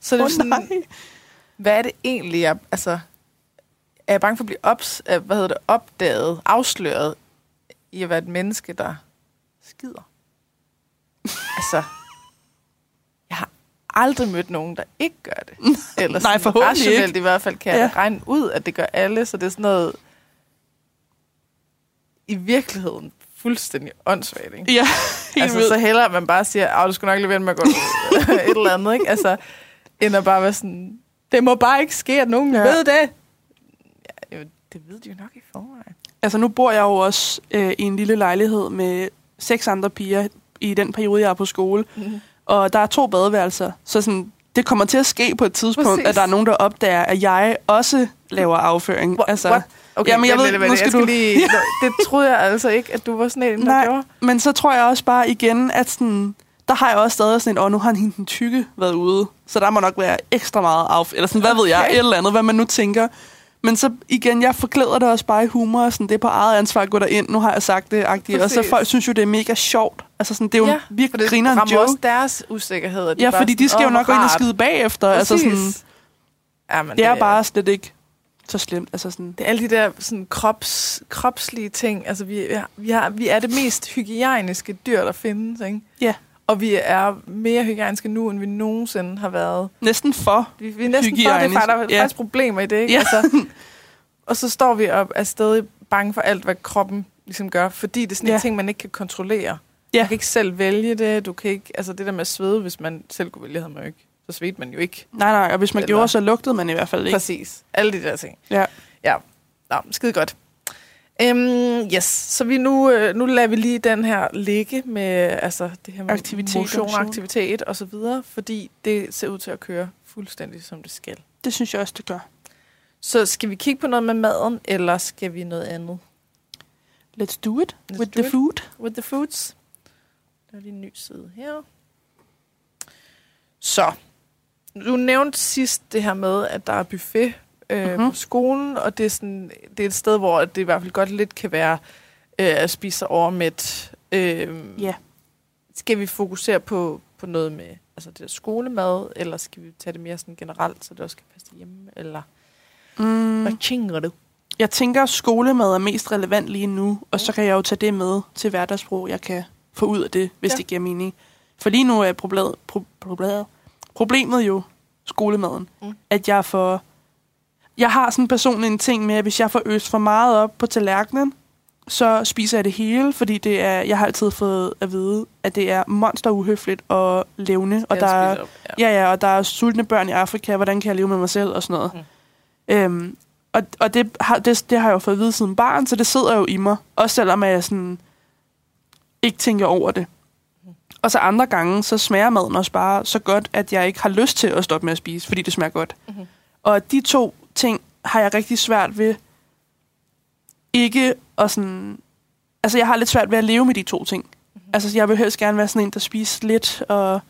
Så det er Åh, sådan, nej. hvad er det egentlig, jeg, altså, er jeg bange for at blive ops, øh, hvad hedder det, opdaget, afsløret i at være et menneske, der skider? altså, aldrig mødt nogen, der ikke gør det. Eller Nej, forhåbentlig ikke. rationelt i hvert fald kan jeg Ja. regne ud, at det gør alle, så det er sådan noget i virkeligheden fuldstændig åndssvagt, ikke? Ja, helt altså, vildt. så hellere at man bare siger, at du skulle nok lade være med at gå et eller andet, ikke? Altså, end at bare være sådan, det må bare ikke ske, at nogen Ja. ved det. Ja, jo, det ved de jo nok i forvejen. Altså nu bor jeg jo også øh, i en lille lejlighed med seks andre piger i den periode, jeg er på skole. Mm. Og der er to badeværelser, så sådan, det kommer til at ske på et tidspunkt, Præcis. at der er nogen, der opdager, at jeg også laver afføring. What? altså, What? Okay, Jamen, jeg vent ved- nu skal jeg skal du- lige, Det troede jeg altså ikke, at du var sådan en, der Nej. gjorde. Men så tror jeg også bare igen, at sådan, der har jeg også stadig sådan en, åh, nu har hende den tykke været ude, så der må nok være ekstra meget af, eller sådan, hvad ved jeg, Okay. et eller andet, hvad man nu tænker. Men så igen, jeg forklæder det også bare i humor, og sådan, det er på eget ansvar at gå derind, nu har jeg sagt det, agtigt. og så folk synes jo, det er mega sjovt. Altså sådan, det er jo ja, virkelig det griner en joke. også deres usikkerhed. at Ja, fordi de sådan, skal jo "Åh, nok gå ind og rart." skide bagefter. Altså sådan, Præcis. Ja, men det er bare slet ikke så slemt. Altså sådan, Det er alle de der sådan, krops, kropslige ting. Altså, vi, vi, har, vi er det mest hygiejniske dyr, der findes, ikke? Ja. Og vi er mere hygiejniske nu, end vi nogensinde har været. næsten for. Vi, vi er næsten for det, for der er ja. faktisk problemer i det, ikke? Ja. Altså, og så står vi op er stadig bange for alt, hvad kroppen ligesom gør, fordi det er sådan Ja. en ting, man ikke kan kontrollere. Ja. Du kan ikke selv vælge det, du kan ikke, altså det der med at svede, hvis man selv kunne vælge, havde man jo ikke. Så svedte man jo ikke. Nej, nej, og hvis man Eller- gjorde, så lugtede man i hvert fald ikke. Præcis. Alle de der ting. Ja. Ja. Nå, skide godt. Um, yes, så vi nu, øh, nu lader vi lige den her ligge med altså, det her med Aktivitet motion. aktivitet og så videre, fordi det ser ud til at køre fuldstændig som det skal. Det synes jeg også, det gør. Så skal vi kigge på noget med maden, eller skal vi noget andet? Let's do it Let's with do the it. food. With the foods. Der er lige en ny side her. Så. Du nævnte sidst det her med, at der er buffet øh, Mhm. mm-hmm. på skolen, og det er, sådan, det er et sted, hvor det i hvert fald godt lidt kan være øh, at spise sig overmæt. Øh, Ja. Skal vi fokusere på, på noget med altså det der skolemad, eller skal vi tage det mere sådan generelt, så det også kan passe hjemme? Eller Mm. hvad tænker du? Jeg tænker, at skolemad er mest relevant lige nu, og så kan jeg jo tage det med til hverdagsbrug, jeg kan få ud af det, hvis Ja. det giver mening. For lige nu er problemet, pro, problemet, problemet jo skolemaden, Mm. at jeg får... Jeg har sådan personligt en ting med, at hvis jeg får øst for meget op på tallerkenen, så spiser jeg det hele, fordi det er, jeg har altid fået at vide, at det er monster uhøfligt og levende, og der er, op, ja. Ja, ja, og der er sultne børn i Afrika. Hvordan kan jeg leve med mig selv og sådan noget? Mm. Øhm, og og det, har, det, det har jeg jo fået at vide siden barn, så det sidder jo i mig. Også selvom jeg sådan ikke tænker over det. Og så andre gange, så smager maden også bare så godt, at jeg ikke har lyst til at stoppe med at spise, fordi det smager godt. Mhm. Og de to ting har jeg rigtig svært ved ikke at sådan... Altså, jeg har lidt svært ved at leve med de to ting. Mm-hmm. Altså, jeg vil helst gerne være sådan en, der spiser lidt, og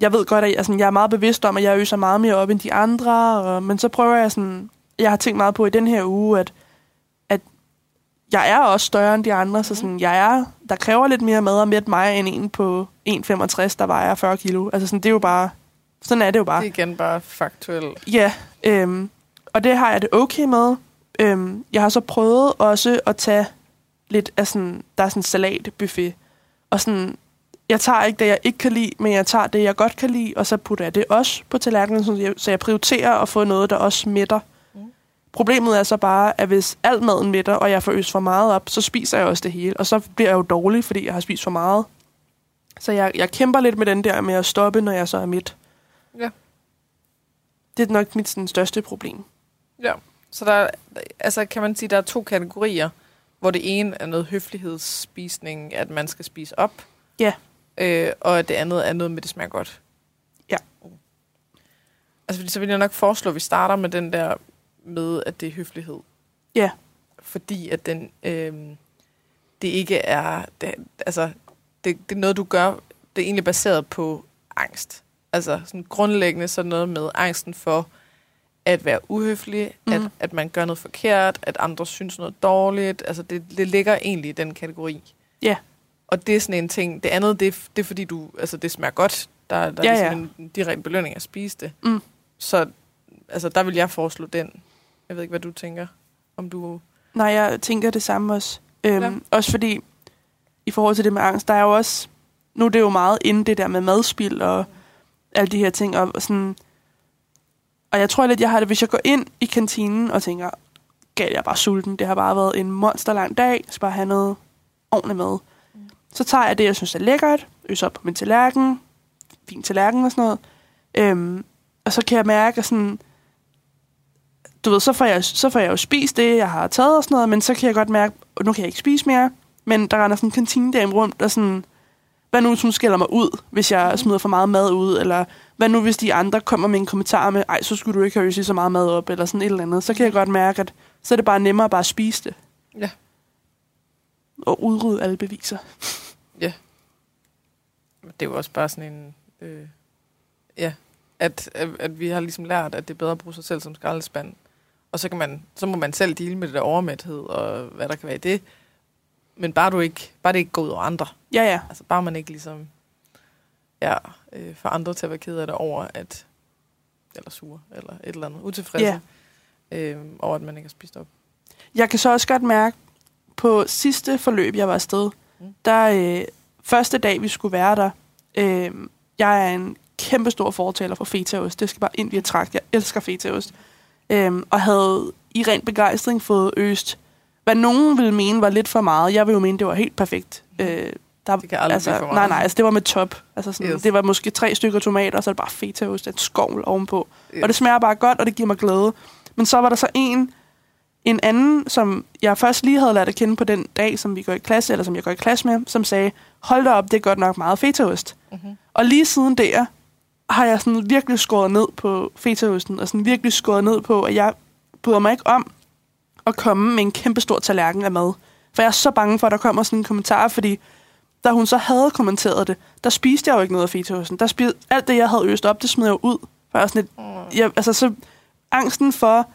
jeg ved godt, at jeg, altså, jeg er meget bevidst om, at jeg øser meget mere op end de andre, og, men så prøver jeg sådan... Jeg har tænkt meget på i den her uge, at, at jeg er også større end de andre, så sådan, jeg er, der kræver lidt mere mad og mæt mig end en på 1,65, der vejer 40 kilo. Altså sådan, det er jo bare... Sådan er det jo bare. Det er igen bare faktuelt. Ja, øhm, og det har jeg det okay med. Øhm, jeg har så prøvet også at tage lidt af sådan, der er sådan en salatbuffet. Og sådan, jeg tager ikke det, jeg ikke kan lide, men jeg tager det, jeg godt kan lide, og så putter jeg det også på tallerkenen, så jeg, så jeg prioriterer at få noget, der også mætter. Mm. Problemet er så bare, at hvis alt maden mætter, og jeg får øst for meget op, så spiser jeg også det hele. Og så bliver jeg jo dårlig, fordi jeg har spist for meget. Så jeg, jeg kæmper lidt med den der med at stoppe, når jeg så er midt. Ja. Det er nok mit sådan, største problem. Ja, så der, er- altså kan man sige, der er to kategorier, hvor det ene er noget høflighedsspisning, at man skal spise op, Ja. øh, og det andet er noget med, det smager godt. Ja. Altså, fordi så vil jeg nok foreslå, at vi starter med den der med, at det er høflighed. Ja. Fordi at den, øh, det ikke er, det, altså, det, det er noget, du gør, det er egentlig baseret på angst. Altså sådan grundlæggende sådan noget med angsten for at være uhøflig, mm. at, Mhm. at man gør noget forkert, at andre synes noget dårligt. Altså det, det ligger egentlig i den kategori. Ja. Og det er sådan en ting. Det andet, det er, det er fordi, du, altså, det smager godt. Der, der Ja, er ja. ligesom en direkte belønning at spise det. Mm. Så altså, der vil jeg foreslå den. Jeg ved ikke, hvad du tænker. Om du... Nej, jeg tænker det samme også. Øhm, Ja. ja. Også fordi, i forhold til det med angst, der er jo også... Nu er det jo meget inde det der med madspil og alle de her ting. Og, sådan, og jeg tror lidt, jeg har det, hvis jeg går ind i kantinen og tænker, gal, jeg er bare sulten. Det har bare været en monsterlang dag. Jeg skal bare have noget ordentligt mad. Mm. Så tager jeg det, jeg synes er lækkert. Øser op på min tallerken. Fin tallerken og sådan noget. Øhm, og så kan jeg mærke, at sådan, du ved, så får, jeg, så får jeg jo spist det, jeg har taget og sådan noget, men så kan jeg godt mærke, at nu kan jeg ikke spise mere. Men der render sådan en kantinedame rundt, der sådan, hvad nu hvis hun skælder mig ud, hvis jeg smider for meget mad ud, eller hvad nu hvis de andre kommer med en kommentar med, ej, så skulle du ikke have øst så meget mad op, eller sådan et eller andet. Så kan jeg godt mærke, at så er det bare nemmere at bare spise det. Ja. Og udrydde alle beviser. Det er jo også bare sådan en... Øh, ja, at, at, at vi har ligesom lært, at det er bedre at bruge sig selv som skraldespand. Og så, kan man, så må man selv dele med det der overmæthed, og hvad der kan være i det. Men bare, du ikke, bare det ikke går ud over andre. Ja, ja. Altså bare man ikke ligesom... Ja, øh, får andre til at være ked af det over, at... Eller sure, eller et eller andet. Utilfredse. Øh, over, at man ikke har spist op. Jeg kan så også godt mærke, på sidste forløb, jeg var afsted, Mm. mm. der øh, første dag, vi skulle være der, øh, jeg er en kæmpe stor fortaler for fetaost. Det skal bare ind i et trakt. Jeg elsker fetaost. Øh, og havde i ren begejstring fået øst, hvad nogen ville mene var lidt for meget. Jeg vil jo mene, det var helt perfekt. Øh, der, Det kan aldrig altså, for meget. Nej, nej, altså det var med top. Altså sådan, Yes. yes. Det var måske tre stykker tomater, og så er det bare fetaost, et skovl ovenpå. Øh, Og det smager bare godt, og det giver mig glæde. Men så var der så en, en anden, som jeg først lige havde lært at kende på den dag, som vi går i klasse, eller som jeg går i klasse med, som sagde, hold da op, det er godt nok meget fetaost. mm-hmm. Og lige siden der, har jeg sådan virkelig skåret ned på fetaosten, og sådan virkelig skåret ned på, at jeg bryder mig ikke om at komme med en kæmpe stor tallerken af mad. For jeg er så bange for, at der kommer sådan en kommentar, fordi da hun så havde kommenteret det, der spiste jeg jo ikke noget af fetaosten. Der spiste, alt det, jeg havde øst op, det smed jeg jo ud. For jeg sådan lidt, jeg, altså så angsten for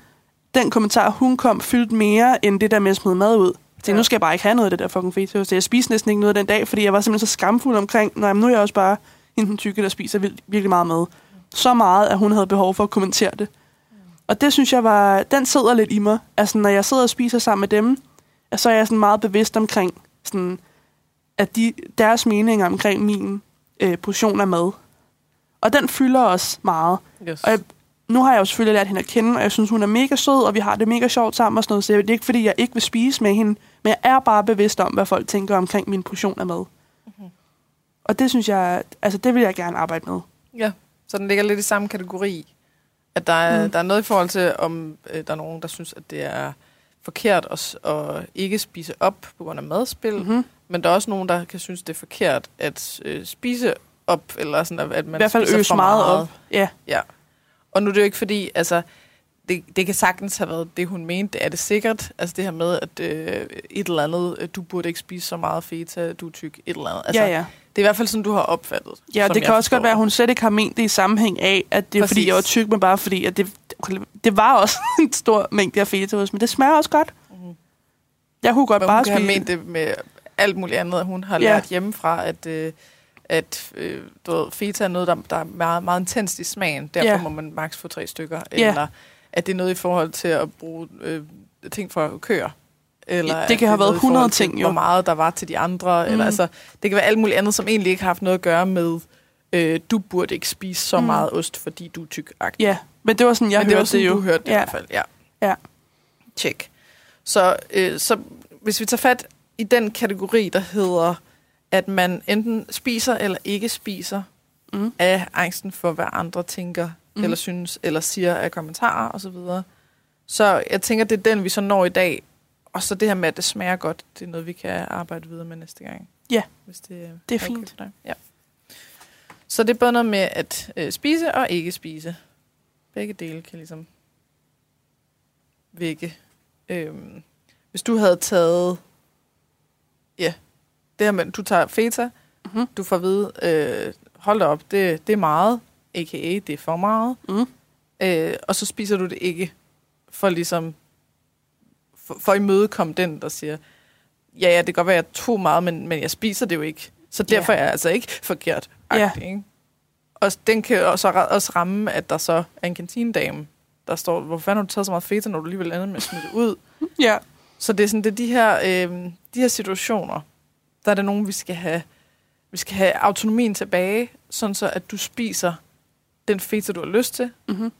den kommentar, hun kom, fyldte mere end det der med at smide mad ud. Så Ja. nu skal jeg bare ikke have noget af det der fucking fetaost. Jeg spiste næsten ikke noget den dag, fordi jeg var simpelthen så skamfuld omkring, nej, nu er jeg også bare den tykke, der spiser vir- virkelig meget mad. Så meget, at hun havde behov for at kommentere det. Og det synes jeg var, den sidder lidt i mig. Altså, når jeg sidder og spiser sammen med dem, så er jeg sådan meget bevidst omkring, sådan, at de, deres meninger omkring min øh, portion af mad. Og den fylder også meget. Yes. Og jeg, nu har jeg jo selvfølgelig lært hende at kende, og jeg synes, hun er mega sød, og vi har det mega sjovt sammen og sådan noget. Så det er ikke, fordi jeg ikke vil spise med hende, men jeg er bare bevidst om, hvad folk tænker omkring min portion af mad. Mhm. Og det synes jeg, altså det vil jeg gerne arbejde med. Ja, så den ligger lidt i samme kategori. At der er. Mm. der er noget i forhold til, om øh, der er nogen, der synes, at det er forkert at, at ikke spise op på grund af madspil. Mm. Mm-hmm. Men der er også nogen, der kan synes, det er forkert at øh, spise op, eller sådan, at, man I hvert fald spiser øse for meget op. Ja, Ja. Og nu er det jo ikke fordi, altså, det, det kan sagtens have været det, hun mente. Det er det sikkert. Altså det her med, at øh, et eller andet, øh, du burde ikke spise så meget feta, du er tyk, et eller andet. Altså, ja, ja. Det er i hvert fald sådan, du har opfattet. Ja, det kan også forstår godt være, at hun slet ikke har ment det i sammenhæng af, at det er fordi, Præcis. jeg var tyk, men bare fordi, at det, det var også en stor mængde af fetaost, men det smager også godt. Mhm. Jeg kunne godt Men bare hun spise... ment det med alt muligt andet. Hun har Ja. lært hjemmefra, at, øh, at øh, du ved, feta er noget, der, der er meget, meget intenst i smagen. Derfor Ja. må man maks få tre stykker. Ja. Eller at det er noget i forhold til at bruge øh, ting for køer. Eller det kan have været i forhold 100 til, ting, jo. Hvor meget der var til de andre. Mm. Eller, Mm. altså, det kan være alt muligt andet, som egentlig ikke har haft noget at gøre med, øh, du burde ikke spise så Mm. meget ost, fordi du er tyk Ja, men det var sådan, jeg Men det var hørte sådan, det jo. du hørte det ja. i hvert fald. Ja. Ja. Check. Så, øh, så hvis vi tager fat i den kategori, der hedder, at man enten spiser eller ikke spiser Mm. af angsten for, hvad andre tænker, mm. Eller synes, eller siger af kommentarer osv. Så, videre. så jeg tænker, det er den, vi så når i dag. Og så det her med, at det smager godt, det er noget, vi kan arbejde videre med næste gang. Ja, hvis det, det er okay fint. dig. Ja. Så det er både noget med at øh, spise og ikke spise. Begge dele kan ligesom vække. Øhm, hvis du havde taget, ja, det her med, du tager feta, Mhm. Du får at vide, øh, hold da op, det, det er meget, a.k.a. det er for meget. Mm. Øh, og så spiser du det ikke, for ligesom, for, for at imødekomme den, der siger, ja, ja, det kan godt være, at jeg tog meget, men, men jeg spiser det jo ikke. Så derfor Ja. er jeg altså ikke forkert. Ja. Ikke? Og den kan også, også ramme, at der så er en kantinedame, der står, hvor fanden har du taget så meget feta, når du alligevel ender med at smide det ud? Ja. Så det er sådan, det er de her, øh, de her situationer, der er det nogen, vi skal have, vi skal have autonomien tilbage, sådan så at du spiser den feta, du har lyst til. Mm-hmm.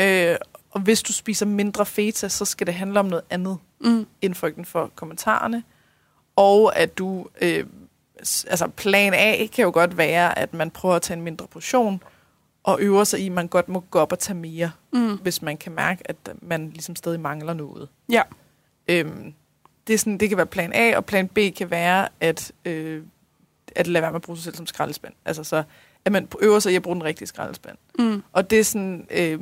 Øh, og hvis du spiser mindre feta, så skal det handle om noget andet Mm. end frygten for kommentarerne. Og at du, øh, altså plan A kan jo godt være, at man prøver at tage en mindre portion, og øver sig i, at man godt må gå op og tage mere, Mm. hvis man kan mærke, at man ligesom stadig mangler noget. Ja. Øhm, det, er sådan, det kan være plan A, og plan B kan være, at, øh, at lade være med at bruge sig selv som skraldespand. Altså så, at man øver sig i at bruge den rigtige skraldespand. Mm. Og det er sådan, øh,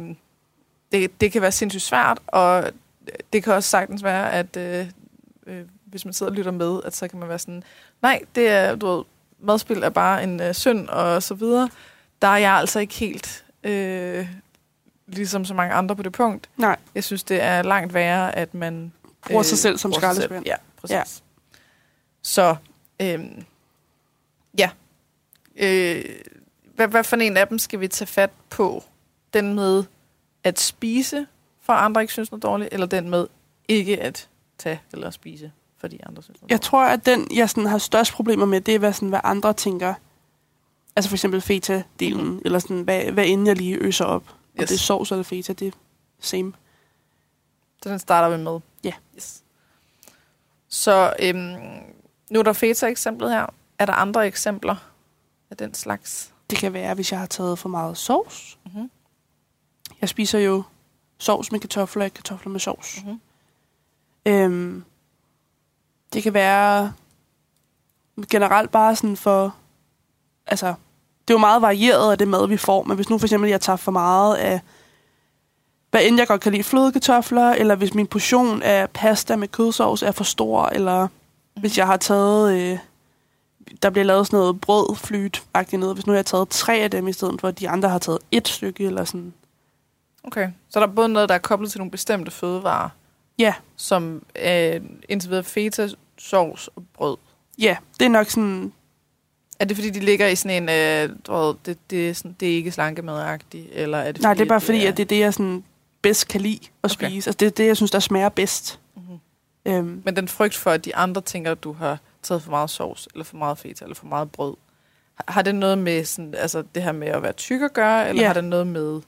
det, det kan være sindssygt svært, og det kan også sagtens være, at øh, øh, hvis man sidder og lytter med, at så kan man være sådan, nej, det er, du ved, madspil er bare en øh, synd, og så videre. Der er jeg altså ikke helt øh, ligesom så mange andre på det punkt. Nej. Jeg synes, det er langt værre, at man... Bruger sig selv som skraldespand. Ja, præcis. Ja. Så, øhm, ja. Øh, hvad, hvad for en af dem skal vi tage fat på? Den med at spise, for andre ikke synes noget dårligt, eller den med ikke at tage eller spise, fordi andre synes Jeg tror, at den, jeg sådan har størst problemer med, det er, hvad, sådan, hvad andre tænker. Altså for eksempel feta-delen, mm. eller sådan, hvad, hvad end jeg lige øser op. Om Yes. det er sovs eller feta, det er same. Så den starter vi med. Ja. Yes. Så øhm, nu er der feta-eksemplet her. Er der andre eksempler af den slags? Det kan være, hvis jeg har taget for meget sovs. Mm-hmm. Jeg spiser jo sovs med kartofler, ikke kartofler med sovs. Mm-hmm. Øhm, det kan være generelt bare sådan for... Altså, det er jo meget varieret af det mad, vi får, men hvis nu for eksempel jeg tager for meget af... Hvad end jeg godt kan lide, flødekartofler, eller hvis min portion af pasta med kødsovs er for stor, eller hvis jeg har taget... Øh, der bliver lavet sådan noget brødflyt noget. Hvis nu jeg har taget tre af dem, i stedet for at de andre har taget et stykke, eller sådan. Okay. Så der er både noget, der er koblet til nogle bestemte fødevarer, Ja, som øh, indtil videre feta, sovs og brød. ja, det er nok sådan... Er det fordi, de ligger i sådan en, øh, du ved, det, det, er sådan, det er ikke slankemadagtigt, eller er det Nej, det er bare fordi, at det er det, jeg sådan bedst kan lide at Okay. spise. Altså, det er det, jeg synes, der smager bedst. Mm-hmm. Øhm, Men den frygt for, at de andre tænker, at du har taget for meget sovs, eller for meget feta, eller for meget brød, har- har det noget med sådan, altså det her med at være tyk at gøre, eller Ja. har det noget med et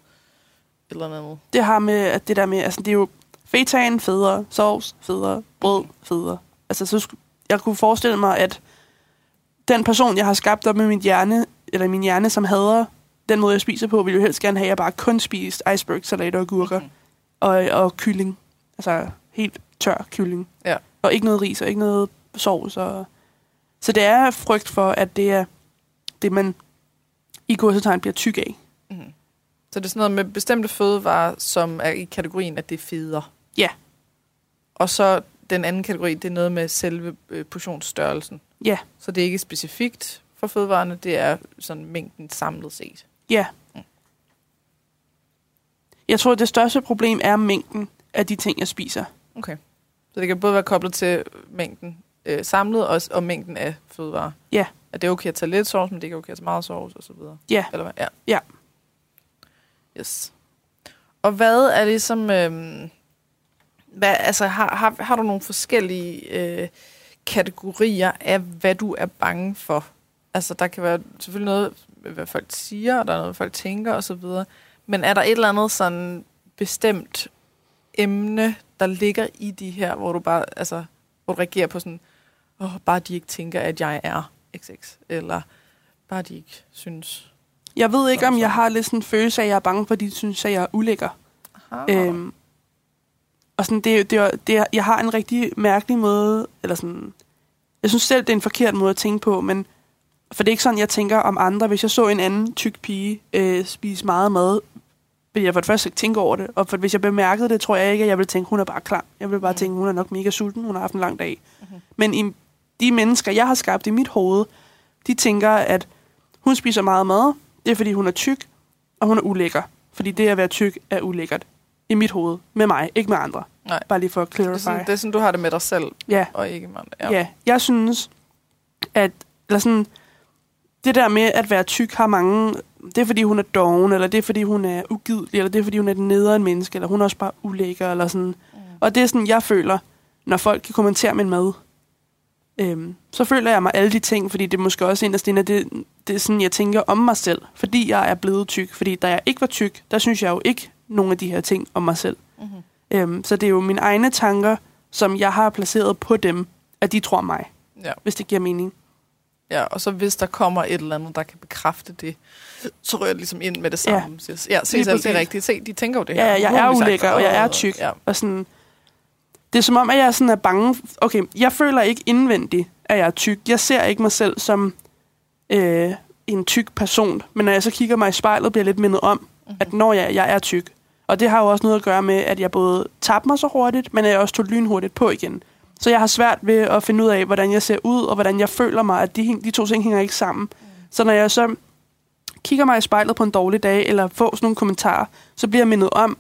eller andet? det har med, at det der med, altså det er jo fetaen federe, sovs federe, brød federe. Altså, så jeg kunne forestille mig, at den person, jeg har skabt op med min hjerne, eller min hjerne, som hader den måde, jeg spiser på, vil jo helst gerne have, at jeg bare kun spist iceberg, salat og agurker Mhm. og, og kylling. Altså helt tør kylling. Ja. Og ikke noget ris, og ikke noget sovs. Og... Så det er frygt for, at det er det, man i kursetegn bliver tyk af. Mm-hmm. Så det er sådan noget med bestemte fødevarer, som er i kategorien, at det er feder. Ja. Og så den anden kategori, det er noget med selve øh, portionsstørrelsen. Ja, Så det er ikke specifikt for fødevarene, det er sådan mængden samlet set. ja. Mm. Jeg tror, det største problem er mængden af de ting, jeg spiser. Okay. Så det kan både være koblet til mængden øh, samlet og, og mængden af fødevarer. Ja. At det er okay at tage lidt sovs, men det er ikke okay at tage meget sovs og så videre. Ja. Eller hvad? Ja. Ja. Yes. Og hvad er ligesom... Øhm, hvad, altså, har, har, har du nogle forskellige øh, kategorier af, hvad du er bange for? Altså, der kan være selvfølgelig noget, hvad folk siger, og der er noget, folk tænker videre. Men er der et eller andet sådan bestemt emne, der ligger i de her, hvor du bare, altså, hvor du reagerer på sådan, åh, oh, bare de ikke tænker, at jeg er XX, eller bare de ikke synes. Jeg ved ikke, om jeg har lidt sådan en følelse af, at jeg er bange, fordi de synes, at jeg er ulækker. Aha. Øhm, og sådan, det, det, det, jeg har en rigtig mærkelig måde, eller sådan, jeg synes selv, det er en forkert måde at tænke på, men for det er ikke sådan, jeg tænker om andre. Hvis jeg så en anden tyk pige øh, spise meget mad, vil jeg for det første ikke tænke over det. Og for, hvis jeg bemærkede det, tror jeg ikke, at jeg ville tænke, hun er bare klar. Jeg vil bare Mhm. tænke, hun er nok mega sulten, hun har haft en lang dag. Mhm. Men i de mennesker, jeg har skabt i mit hoved, de tænker, at hun spiser meget mad, det er fordi hun er tyk, og hun er ulækker. Fordi det at være tyk er ulækkert. I mit hoved. Med mig, ikke med andre. Nej. Bare lige for at Det er, clarify. sådan, det er sådan, du har det med dig selv, Ja, og ikke med andre. ja. ja. Jeg synes, at eller sådan, det der med at være tyk har mange... Det er fordi hun er doven, eller det er fordi hun er ugidelig, eller det er fordi hun er et nederen menneske, eller hun er også bare ulækker, eller sådan. Mm. Og det er sådan, jeg føler, når folk kan kommentere min mad. Øhm, så føler jeg mig alle de ting, fordi det er måske også inde, at det, det er sådan, jeg tænker om mig selv, fordi jeg er blevet tyk. Fordi da jeg ikke var tyk, der synes jeg jo ikke nogle af de her ting om mig selv. Mm-hmm. Øhm, så det er jo mine egne tanker, som jeg har placeret på dem, at de tror mig, Ja. hvis det giver mening. ja, og så hvis der kommer et eller andet, der kan bekræfte det, så rører det ligesom ind med det samme. Ja, ja se selv, det er rigtigt. Se, de tænker jo det Ja, her. jeg Nu har er ulækker, og jeg er tyk. Ja. Og sådan, det er som om, at jeg sådan er bange. Okay, jeg føler ikke indvendigt, at jeg er tyk. Jeg ser ikke mig selv som øh, en tyk person. Men når jeg så kigger mig i spejlet, bliver jeg lidt mindet om, Mhm. at når jeg, jeg er tyk. Og det har jo også noget at gøre med, at jeg både tabte mig så hurtigt, men jeg også tog lynhurtigt på igen. Så jeg har svært ved at finde ud af, hvordan jeg ser ud, og hvordan jeg føler mig, at de, de to ting hænger ikke sammen. Så når jeg så kigger mig i spejlet på en dårlig dag, eller får sådan nogle kommentarer, så bliver jeg mindet om,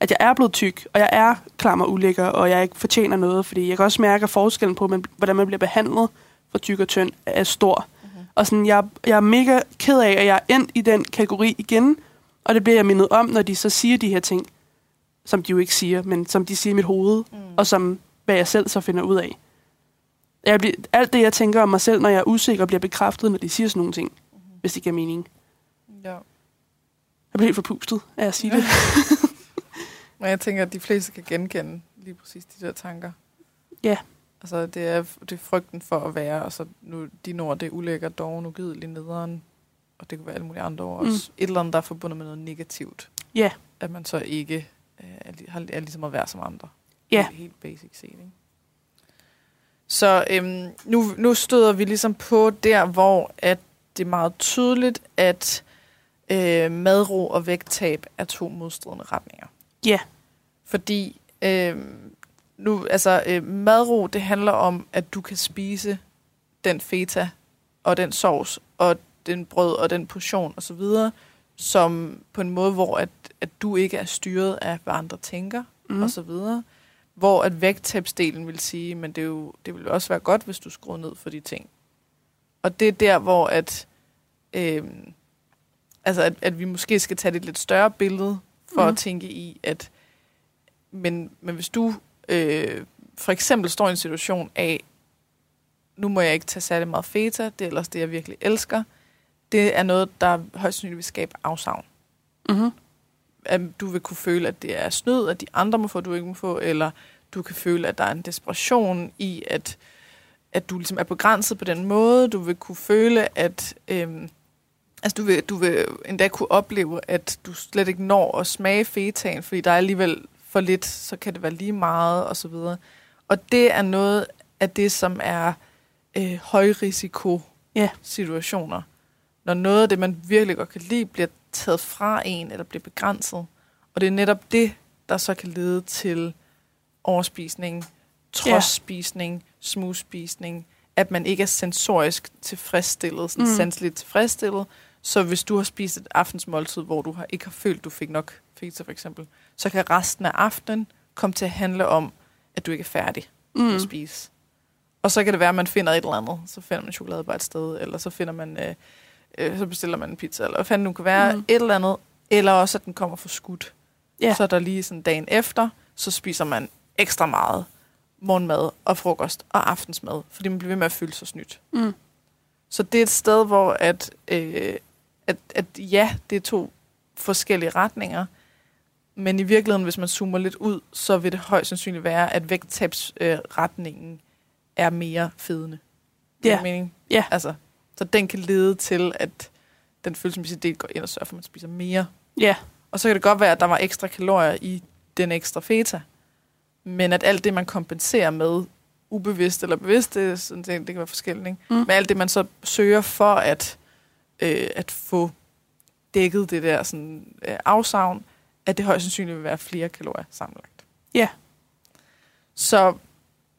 at jeg er blevet tyk, og jeg er klam og ulækker, og jeg ikke fortjener noget, fordi jeg kan også mærke, at forskellen på, hvordan man bliver behandlet for tyk og tynd, er stor. Mm-hmm. Og sådan, jeg, jeg er mega ked af, at jeg er endt i den kategori igen, og det bliver jeg mindet om, når de så siger de her ting, som de jo ikke siger, men som de siger i mit hoved, Mm. og som hvad jeg selv så finder ud af. Jeg bliver, alt det, jeg tænker om mig selv, når jeg er usikker, bliver bekræftet, når de siger sådan nogle ting, mm-hmm. hvis det giver mening. ja. Jeg bliver helt forpustet af at sige det. Men jeg tænker, at de fleste kan genkende lige præcis de der tanker. Ja. Altså, det er, det er frygten for at være, og så nu, de ord, det er ulækker, doven, ugidelig, nederen, og det kunne være alle mulige andre ord Mm. også. Et eller andet, der er forbundet med noget negativt. Ja. At man så ikke øh, er, er ligesom at være som andre. Ja. Helt, helt basic set, ikke? Så øhm, nu, nu støder vi ligesom på der, hvor at det er meget tydeligt, at øh, madro og vægttab er to modstridende retninger. Ja. Fordi øh, nu, altså, øh, madro, det handler om, at du kan spise den feta og den sovs og den brød og den portion osv., som på en måde, hvor at, at du ikke er styret af, hvad andre tænker Mm. og så videre. Hvor at vægttabsdelen vil sige, men det, er jo, det vil også være godt, hvis du skruer ned for de ting. Og det er der, hvor at, øh, altså at, at vi måske skal tage et lidt større billede, for Mhm. mm. at tænke i, at men, men hvis du øh, for eksempel står i en situation af, nu må jeg ikke tage særlig meget feta, det er ellers det, jeg virkelig elsker, det er noget, der højst sandsynligt vil skabe afsavn Mm-hmm. at du vil kunne føle, at det er snyd, at de andre må få, du ikke må få, eller du kan føle, at der er en desperation i, at, at du ligesom er begrænset på den måde. Du vil kunne føle, at øhm, altså du, vil, du vil endda kunne opleve, at du slet ikke når at smage fetaen, fordi der er alligevel for lidt, så kan det være lige meget, og så videre. Og det er noget af det, som er øh, højrisiko Ja. situationer. Når noget af det, man virkelig godt kan lide, bliver taget fra en, eller bliver begrænset. Og det er netop det, der så kan lede til overspisning, trodspisning, smugspisning, at man ikke er sensorisk tilfredsstillet, sådan Mm. sanseligt tilfredsstillet. Så hvis du har spist et aftensmåltid, hvor du har, ikke har følt, du fik nok feta for eksempel, så kan resten af aftenen komme til at handle om, at du ikke er færdig med Mm. at spise. Og så kan det være, at man finder et eller andet. Så finder man chokolade bare et sted, eller så finder man, øh, øh, så bestiller man en pizza, eller hvad fanden nu kan være, Mm. et eller andet. Eller også, at den kommer for skudt. Ja. Så er der lige sådan dagen efter, så spiser man ekstra meget morgenmad og frokost og aftensmad, fordi man bliver ved med at føle sig snydt. Mm. Så det er et sted, hvor at, øh, at, at ja, det er to forskellige retninger, men i virkeligheden, hvis man zoomer lidt ud, så vil det højst sandsynligt være, at vægttabsretningen øh, er mere fedende. Ja. det mening? Ja. Altså, så den kan lede til, at den følelsesmæssige del går ind og sørger for, at man spiser mere. Ja. Og så kan det godt være, at der var ekstra kalorier i den ekstra feta. Men at alt det, man kompenserer med, ubevidst eller bevidst, det, sådan, det, det kan være forskelligt. Ikke? Mm. Men alt det, man så søger for at, øh, at få dækket det der sådan, øh, afsavn, at det højst sandsynligt vil være flere kalorier sammenlagt. Ja. Så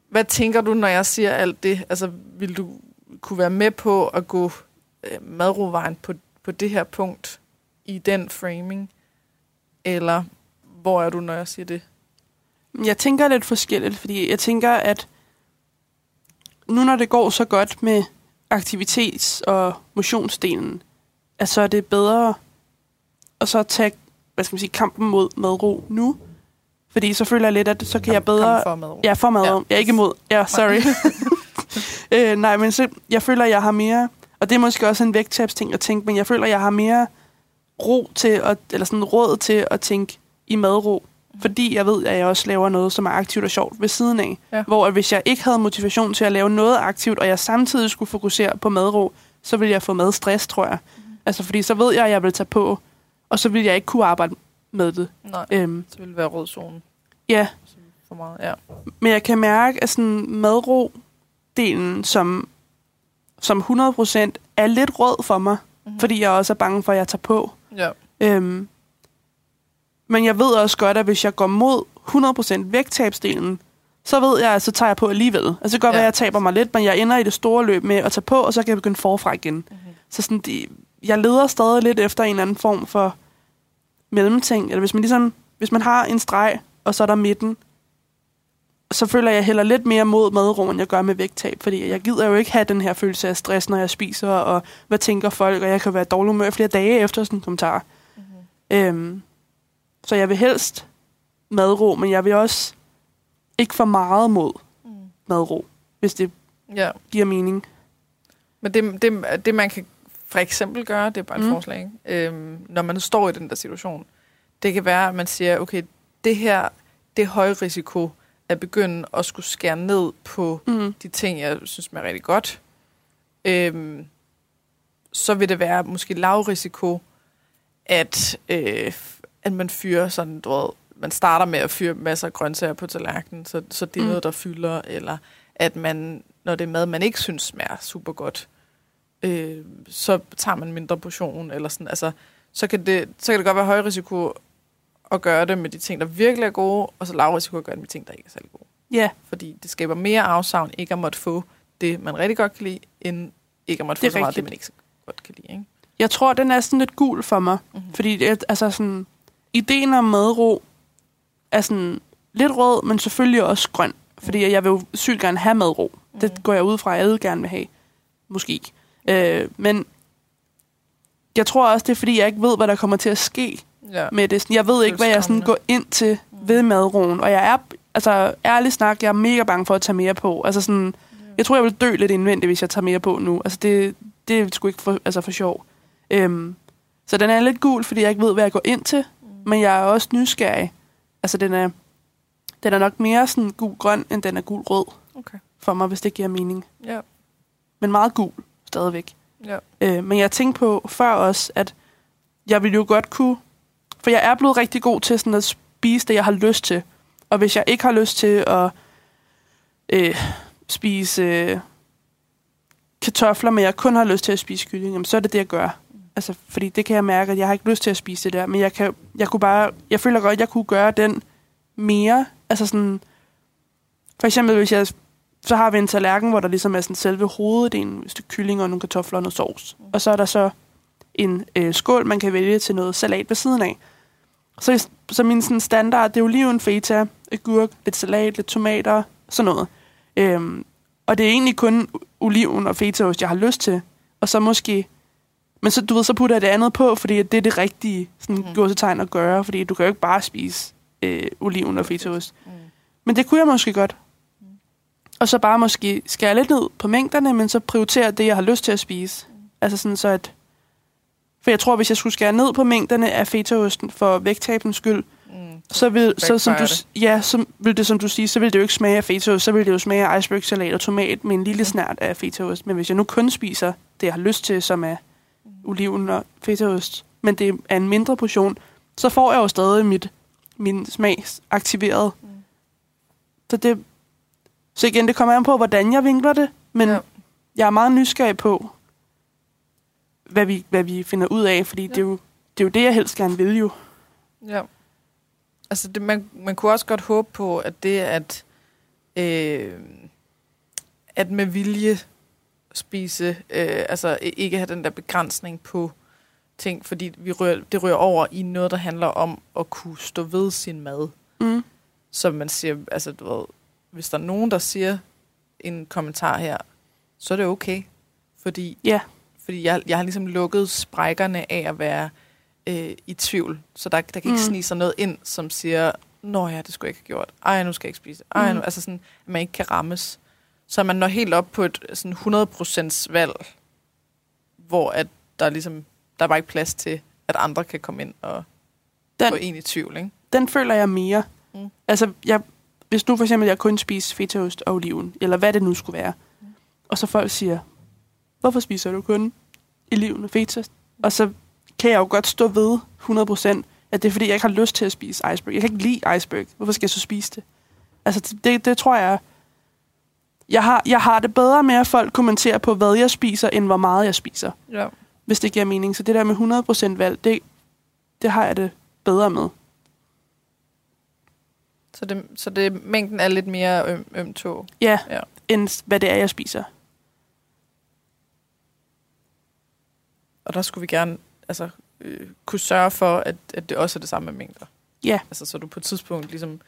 hvad tænker du, når jeg siger alt det? Altså, vil du, kunne være med på at gå øh, madrovejen på, på det her punkt i den framing? Eller hvor er du, når jeg siger det? Jeg tænker lidt forskelligt, fordi jeg tænker, at nu når det går så godt med aktivitets- og motionsdelen, at så er det bedre at så tage hvad skal man sige, kampen mod madro nu. Fordi så føler jeg lidt, at så kan jeg bedre... for madro. Ja, for madro. Ja. Jeg er ikke imod. Ja, sorry. øh, nej, men så, jeg føler, jeg har mere... Og det er måske også en vægttabsting at tænke, men jeg føler, jeg har mere ro til, at, eller sådan råd til at tænke i madro. Fordi jeg ved, at jeg også laver noget, som er aktivt og sjovt ved siden af. Ja. Hvor at hvis jeg ikke havde motivation til at lave noget aktivt, og jeg samtidig skulle fokusere på madro, så ville jeg få madstress, tror jeg. Mhm. Altså, fordi så ved jeg, at jeg vil tage på, og så vil jeg ikke kunne arbejde med det. Nej, Øhm, så vil det være rød zone ja, for meget. Ja. men jeg kan mærke, at sådan madro-delen, som, som 100% er lidt rød for mig, Mhm. mm. fordi jeg også er bange for, at jeg tager på. ja. Øhm, men jeg ved også godt, at hvis jeg går mod 100% vægttabsdelen, så ved jeg, at så tager jeg på alligevel. Altså det kan godt Ja. være, at jeg taber mig lidt, men jeg ender i det store løb med at tage på, og så kan jeg begynde forfra igen. Mm-hmm. Så sådan, de, jeg leder stadig lidt efter en eller anden form for mellemting. Eller hvis man ligesom, hvis man har en streg, og så er der midten, så føler jeg heller lidt mere mod madro, end jeg gør med vægttab. Fordi jeg gider jo ikke have den her følelse af stress, når jeg spiser, og hvad tænker folk, og jeg kan være dårlig humør flere dage efter sådan en kommentar. Mm-hmm. Øhm, så jeg vil helst madro, men jeg vil også ikke for meget mod Mm. madro, hvis det Ja. giver mening. Men det, det, det, man kan for eksempel gøre, det er bare et mm. Forslag, ikke? Øhm, når man står i den der situation, det kan være, at man siger, okay, det her, det er høj risiko at begynde at skulle skære ned på Mm. de ting, jeg synes er rigtig godt. Øhm, så vil det være måske lav risiko, at, øh, at man fyrer sådan, du ved, man starter med at fyre masser af grøntsager på tallerkenen, så, så det er Mm. noget, der fylder, eller at man, når det er mad, man ikke synes smager super godt, øh, så tager man mindre portion, eller sådan, altså, så kan, det, så kan det godt være høj risiko at gøre det med de ting, der virkelig er gode, og så lav risiko at gøre det med ting, der ikke er særlig gode. Ja, Fordi det skaber mere afsavn ikke at måtte få det, man rigtig godt kan lide, end ikke at måtte få Det er så meget det, man ikke så godt kan lide. Ikke? jeg tror, den er sådan lidt gul for mig. Mm-hmm. Fordi det, altså sådan, ideen om madro er sådan lidt rød, men selvfølgelig også grøn. Fordi jeg vil jo sygt gerne have madro. Mm. Det går jeg ud fra, at alle gerne vil have. Måske. Øh, men jeg tror også, det er fordi, jeg ikke ved, hvad der kommer til at ske Ja. med det. Jeg ved ikke, hvad jeg sådan går ind til ved madroen. Og jeg er, altså ærligt snak, jeg er mega bange for at tage mere på. Altså sådan, jeg tror, jeg vil dø lidt indvendigt, hvis jeg tager mere på nu. Altså det, det er sgu ikke for, altså for sjov. Øhm, så den er lidt gul, fordi jeg ikke ved, hvad jeg går ind til. Mm. Men jeg er også nysgerrig. Altså den er, den er nok mere sådan gul-grøn, end den er gul-rød Okay. for mig, hvis det giver mening. Ja. Men meget gul stadigvæk. Ja. Øh, men jeg tænkte på før også, at jeg ville jo godt kunne... For jeg er blevet rigtig god til sådan at spise det, jeg har lyst til. Og hvis jeg ikke har lyst til at øh, spise øh, kartofler, men jeg kun har lyst til at spise kylling, jamen, så er det det, jeg gør. Altså, fordi det kan jeg mærke, at jeg har ikke lyst til at spise det der. Men jeg, kan, jeg kunne bare... Jeg føler godt, at jeg kunne gøre den mere. Altså sådan... For eksempel, hvis jeg så har vi en tallerken, hvor der ligesom er sådan selve hoveddelen, et stykke kylling og nogle kartofler og noget sovs. Og så er der så en øh, skål, man kan vælge til noget salat ved siden af. Så, så min sådan standard, det er oliven, feta, agurk, lidt salat, lidt tomater, sådan noget. Øhm, og det er egentlig kun oliven og fetaost, jeg har lyst til. Og så måske... Men så, du ved, så putter jeg det andet på, fordi det er det rigtige sådan, mm. gåsetegn at gøre. Fordi du kan jo ikke bare spise øh, oliven og fetaost. Mm. Men det kunne jeg måske godt. Og så bare måske skære lidt ned på mængderne, men så prioritere det, jeg har lyst til at spise. Altså sådan så, at... For jeg tror, hvis jeg skulle skære ned på mængderne af fetaosten for vægttabens skyld, Mm. så vil, så, som du, ja, så vil det, som du siger, så vil det jo ikke smage af fetaost, så vil det jo smage af icebergsalat og tomat med en lille snært af fetaost. Men hvis jeg nu kun spiser det, jeg har lyst til, som er oliven og fetaost, men det er en mindre portion, så får jeg jo stadig mit, min smag aktiveret. Mm. Så det, så igen, det kommer an på, hvordan jeg vinkler det, men ja. jeg er meget nysgerrig på, hvad vi, hvad vi finder ud af, fordi ja. det, er jo, det er jo det, jeg helst gerne vil jo. Ja. Altså, det, man, man kunne også godt håbe på, at det, at, øh, at med vilje spise, øh, altså ikke have den der begrænsning på ting, fordi vi rører, det rører over i noget, der handler om at kunne stå ved sin mad. Mm. Som man siger, altså du ved, hvis der er nogen, der siger en kommentar her, så er det okay. Fordi, Ja. Fordi jeg, jeg har ligesom lukket sprækkerne af at være øh, i tvivl. Så der, der kan ikke Mm. snige sig noget ind, som siger, Nå ja, det skulle jeg ikke have gjort. Ej, nu skal jeg ikke spise. Ej, Mm. nu, altså sådan, at man ikke kan rammes. Så man når helt op på et sådan 100% valg, hvor at der er ligesom, der er bare ikke plads til, at andre kan komme ind og Den- få en i tvivl, ikke? Den føler jeg mere. Mm. Altså, jeg, hvis nu for eksempel jeg kun spiser fetaost og oliven, eller hvad det nu skulle være, Mm. og så folk siger, hvorfor spiser du kun oliven og fetaost? Og så kan jeg jo godt stå ved 100%, at det er fordi, jeg ikke har lyst til at spise iceberg. Jeg kan ikke lide iceberg. Hvorfor skal jeg så spise det? Altså, det, det, tror jeg... Jeg har, jeg har det bedre med, at folk kommenterer på, hvad jeg spiser, end hvor meget jeg spiser. Ja. Hvis det giver mening. Så det der med 100% valg, det, det har jeg det bedre med. Så, det, så det, mængden er lidt mere øm, øm tog. Ja. ja. end hvad det er, jeg spiser. Og der skulle vi gerne altså, øh, kunne sørge for, at, at det også er det samme med mængder. Ja. Altså, så du på et tidspunkt ligesom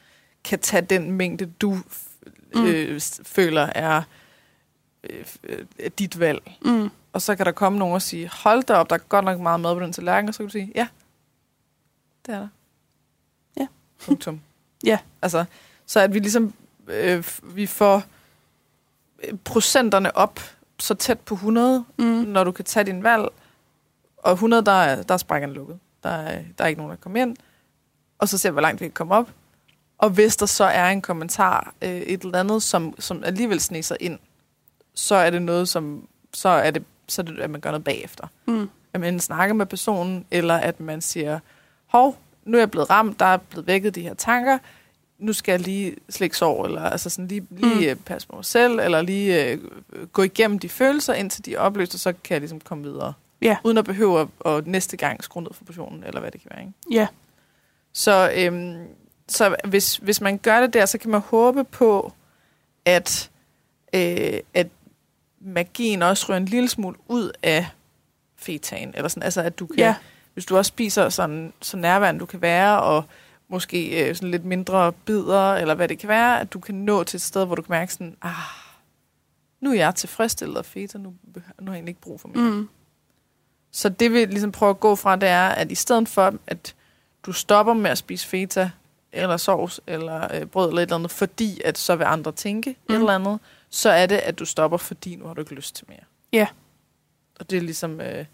kan tage den mængde, du Mm. øh, føler er øh, dit valg. Mm. Og så kan der komme nogen og sige, hold da op, der er godt nok meget mad på den tallerken. Og så kan du sige, ja, det er der. Ja. Punktum. Ja. Altså, så at vi ligesom, øh, vi får øh, procenterne op så tæt på 100, Mm. når du kan tage din valg. Og 100, der er, der er sprækkerne lukket. Der er, der er ikke nogen, der kommer ind. Og så ser vi, hvor langt vi kan komme op. Og hvis der så er en kommentar, øh, et eller andet, som, som alligevel sniger ind, så er det noget, som så er det, så er det, at man gør noget bagefter. Mm. At man snakker med personen, eller at man siger, hov, nu er jeg blevet ramt, der er blevet vækket de her tanker, nu skal jeg lige slikke sår, eller altså sådan lige, lige mm. passe på mig selv, eller lige øh, gå igennem de følelser, indtil de er opløst, og så kan jeg ligesom komme videre. Ja. Uden at behøve at, at næste gang skrue ned for portionen, eller hvad det kan være. Ikke? Ja. Så, øhm, så hvis, hvis man gør det der, så kan man håbe på, at, øh, at magien også rører en lille smule ud af fetaen. Eller sådan, altså at du kan, Ja. hvis du også spiser sådan, så nærværende du kan være, og måske øh, sådan lidt mindre bidder, eller hvad det kan være, at du kan nå til et sted, hvor du kan mærke sådan, ah, nu er jeg tilfredsstillet af feta, nu, nu har jeg egentlig ikke brug for mere. Mm. Så det vi ligesom prøver at gå fra, det er, at i stedet for, at du stopper med at spise feta, eller sovs, eller øh, brød, eller et eller andet, fordi at så vil andre tænke mm. et eller andet, så er det, at du stopper, fordi nu har du ikke lyst til mere. Ja. Og det er ligesom, øh,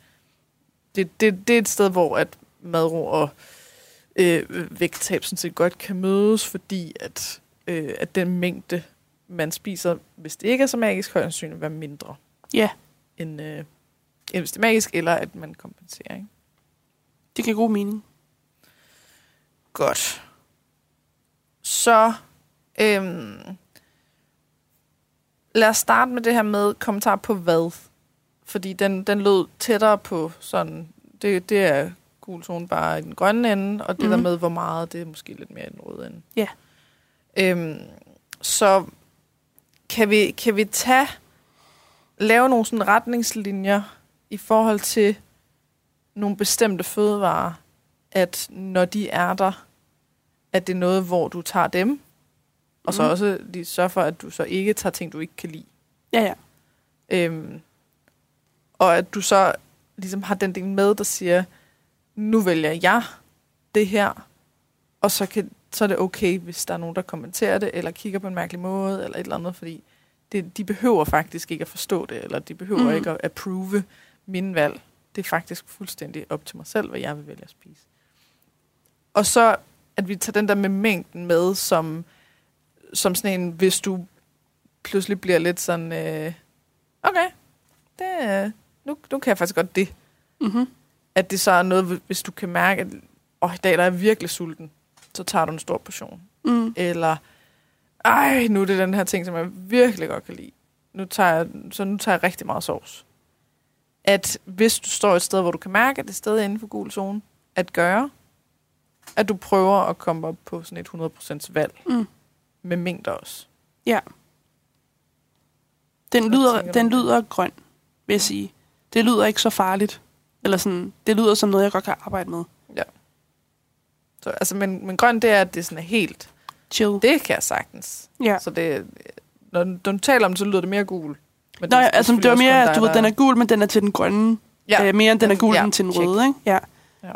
det, det, det er et sted, hvor at madro og øh, vægttab sådan set godt kan mødes, fordi at, øh, at den mængde, man spiser, hvis det ikke er så magisk, højst sandsynligt være mindre Ja, end, øh, magisk, eller at man kompenserer. Ikke? det giver god mening. Godt. Så øhm, lad os starte med det her med kommentar på hvad. Fordi den, den lød tættere på sådan, det, det er gul tone bare i den grønne ende, og det mm. der Mhm. med hvor meget, det er måske lidt mere i den røde ende. Ja. Øhm, så kan vi, kan vi tage, lave nogle sådan retningslinjer i forhold til nogle bestemte fødevarer, at når de er der, at det er noget, hvor du tager dem, og så Mhm. også lige sørge for, at du så ikke tager ting, du ikke kan lide. Ja, ja. Øhm, og at du så ligesom har den del med, der siger, nu vælger jeg det her, og så, kan, så er det okay, hvis der er nogen, der kommenterer det, eller kigger på en mærkelig måde, eller et eller andet, fordi det, de behøver faktisk ikke at forstå det, eller de behøver mm. Ikke at approve min valg. Det er faktisk fuldstændig op til mig selv, hvad jeg vil vælge at spise. Og så, at vi tager den der med mængden med, som, som sådan en, hvis du pludselig bliver lidt sådan, øh, okay, det, nu, nu kan jeg faktisk godt det. Mm-hmm. At det så er noget, hvis du kan mærke, at åh, i dag der er jeg virkelig sulten, så tager du en stor portion. Mm. Eller, ej, nu er det den her ting, som jeg virkelig godt kan lide. Nu tager jeg, så nu tager jeg rigtig meget sovs. At hvis du står et sted, hvor du kan mærke, at det er stadig inden for gul zone, at gøre, at du prøver at komme op på sådan et 100% valg Mm. med mængder også. Den Hvad lyder, den lyder grøn. vil jeg sige. Det lyder ikke så farligt. Eller sådan, det lyder som noget, jeg godt kan arbejde med. Så, altså, men, men grøn, det er, at det sådan er helt... Chill. Det kan jeg sagtens. ja. Så det, når, når du taler om det, så lyder det mere gul. Men Nå, ja, altså, det var mere, at du ved, den er gul, men den er til den grønne. Ja, Øh, mere end den er gul Ja, end til den røde, ikke? Ja. Ja.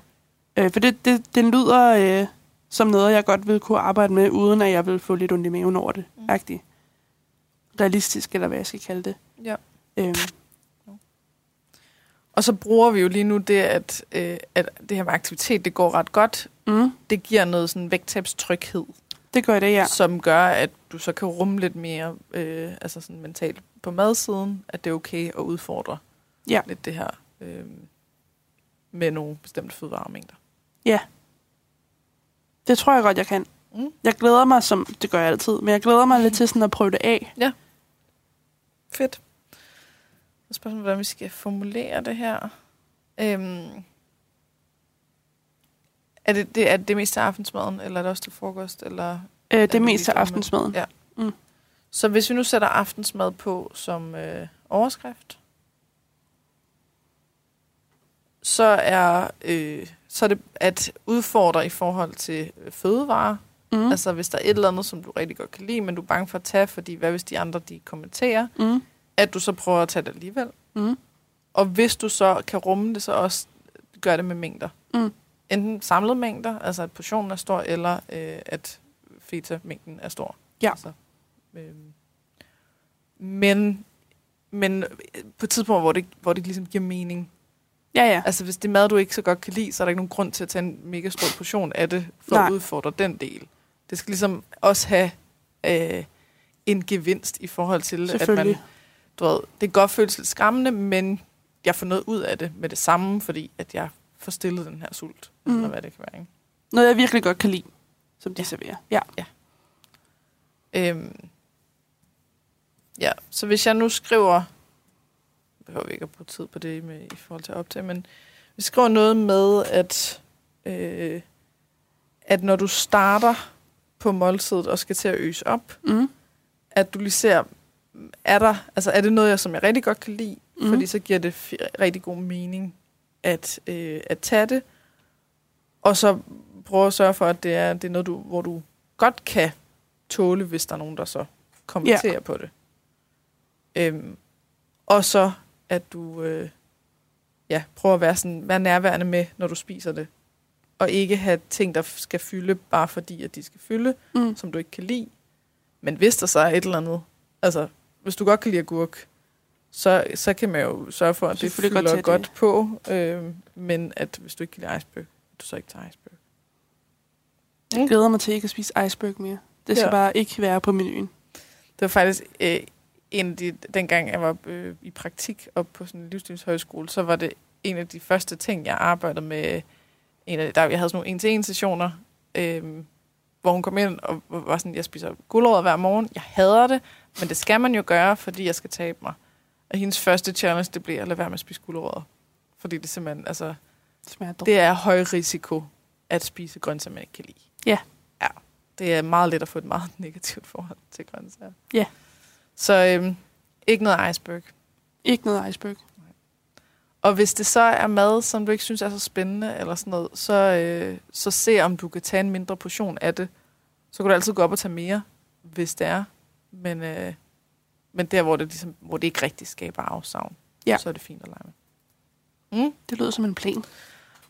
Øh, for det, det, den lyder øh, som noget, jeg godt vil kunne arbejde med, uden at jeg vil få lidt ondt i maven over det. Mm. Agtigt. Realistisk, eller hvad jeg skal kalde det. Ja. Øhm, Og så bruger vi jo lige nu det, at, øh, at det her med aktivitet, det går ret godt. mm, Det giver noget sådan vægttabstryghed, det gør det, ja. som gør, at du så kan rumme lidt mere øh, altså sådan mentalt på madsiden, at det er okay at udfordre Ja. lidt det her øh, med nogle bestemte fødevaremængder. Det tror jeg godt, jeg kan. Mm. Jeg glæder mig, som det gør jeg altid, men jeg glæder mig lidt til sådan at prøve det af. Fedt. Så spørgsmålet, hvordan vi skal formulere det her. Øhm, er det, det, er det mest til aftensmaden, eller er det også til frokost? Eller? Øh, det er mest til aftensmaden. Ja. Mm. Så hvis vi nu sætter aftensmad på som øh, overskrift, så er, øh, så er det at udfordre i forhold til øh, fødevarer. Mm. Mm. Altså hvis der er et eller andet, som du rigtig godt kan lide, men du er bange for at tage, fordi hvad hvis de andre de kommenterer, Mm. at du så prøver at tage det alligevel. Mm. Og hvis du så kan rumme det, så også gør det med mængder. Mm. Enten samlede mængder, altså at portionen er stor, eller øh, at feta-mængden er stor. Ja. Altså, øh, men, men på et tidspunkt, hvor det, hvor det ligesom giver mening. Ja, ja. Altså hvis det er mad, du ikke så godt kan lide, så er der ikke nogen grund til at tage en mega stor portion af det, for Nej. At udfordre den del. Det skal ligesom også have øh, en gevinst i forhold til, at man du ved, det kan godt føles lidt skræmmende, men jeg får noget ud af det med det samme, fordi at jeg får stillet den her sult, mm. Eller hvad det kan være. Ikke? Noget, jeg virkelig godt kan lide, som de Ja. serverer. Ja. Øhm, ja, så hvis jeg nu skriver, behøver vi ikke at bruge tid på det med, i forhold til at optage, men vi skriver noget med, at, øh, at når du starter på måltidet og skal til at øse op, Mm. at du lige ser, er, der, altså er det noget, jeg, som jeg rigtig godt kan lide, mm. Fordi så giver det fi- rigtig god mening at, øh, at tage det, og så prøve at sørge for, at det er, det er noget, du, hvor du godt kan tåle, hvis der er nogen, der så kommenterer ja. på det. Øhm, og så, at du øh, ja, prøver at være, sådan, være nærværende med, når du spiser det, og ikke have ting, der skal fylde, bare fordi, at de skal fylde, Mm. som du ikke kan lide. Men hvis der så er et eller andet, altså hvis du godt kan lide agurk, så, så kan man jo sørge for, at det fylder godt godt, det. på, øh, men at hvis du ikke kan lide iceberg, du så ikke tager iceberg. Jeg glæder mig til ikke at spise iceberg mere. Det skal ja. bare ikke være på menuen. Det var faktisk øh, en af de, dengang jeg var øh, i praktik op på sådan en livsstilshøjskole, så var det en af de første ting, jeg arbejdede med. En af, der, jeg havde sådan nogle en-til-en sessioner, øh, hvor hun kom ind og var sådan, jeg spiser gulerødder hver morgen. Jeg hader det, men det skal man jo gøre, fordi jeg skal tabe mig. Og hendes første challenge, det blev at lade være med at spise gulerødder. Fordi det simpelthen, altså, dårligt. det er høj risiko at spise grøntsager, man ikke kan lide. Ja. Ja. Det er meget let at få et meget negativt forhold til grøntsager. Ja. Så øhm, ikke noget iceberg. Ikke noget iceberg. Og hvis det så er mad, som du ikke synes er så spændende, eller sådan noget, så, øh, så se om du kan tage en mindre portion af det. Så kan du altid gå op og tage mere, hvis det er. Men, øh, men der, hvor det, ligesom, hvor det ikke rigtig skaber afsavn, Ja. så er det fint at lege med. Mm. Det lyder som en plan.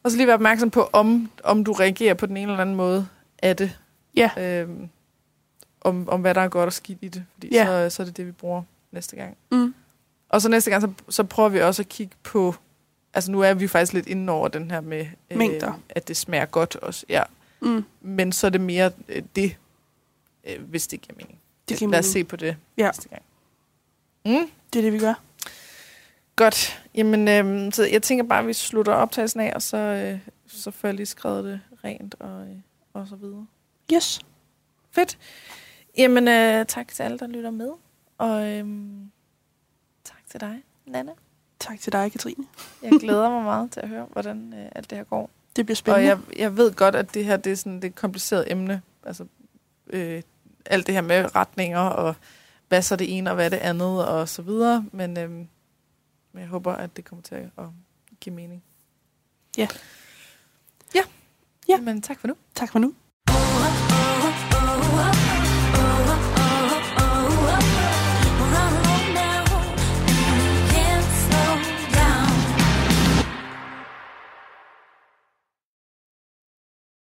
Og så lige være opmærksom på, om, om du reagerer på den ene eller anden måde af det. Ja. Øhm, om, om hvad der er godt og skidt i det. Fordi Ja. så, så er det det, vi bruger næste gang. Mm. Og så næste gang, så, så prøver vi også at kigge på... Altså nu er vi faktisk lidt inde over den her med... Mængder. at det smager godt også. Ja. Mm. Men så er det mere øh, det, øh, hvis det giver mening. Det giver Lad os se på det Ja. næste gang. Mm. Det er det, vi gør. Godt. Jamen, øhm, så jeg tænker bare, at vi slutter optagelsen af, og så, øh, så får jeg lige skrevet det rent og, øh, og så videre. Yes. Fedt. Jamen, øh, tak til alle, der lytter med. Og øhm, tak til dig, Nana. Tak til dig, Katrine. Jeg glæder mig meget til at høre, hvordan øh, alt det her går. Det bliver Og spændende. jeg, jeg ved godt, at det her det er sådan det er et kompliceret emne. Altså, øh, alt det her med retninger, og hvad så det ene, og hvad det andet, og så videre. Men, men Men jeg håber, at det kommer til at give mening. Ja. Ja. Ja. Men tak for nu. Tak for nu.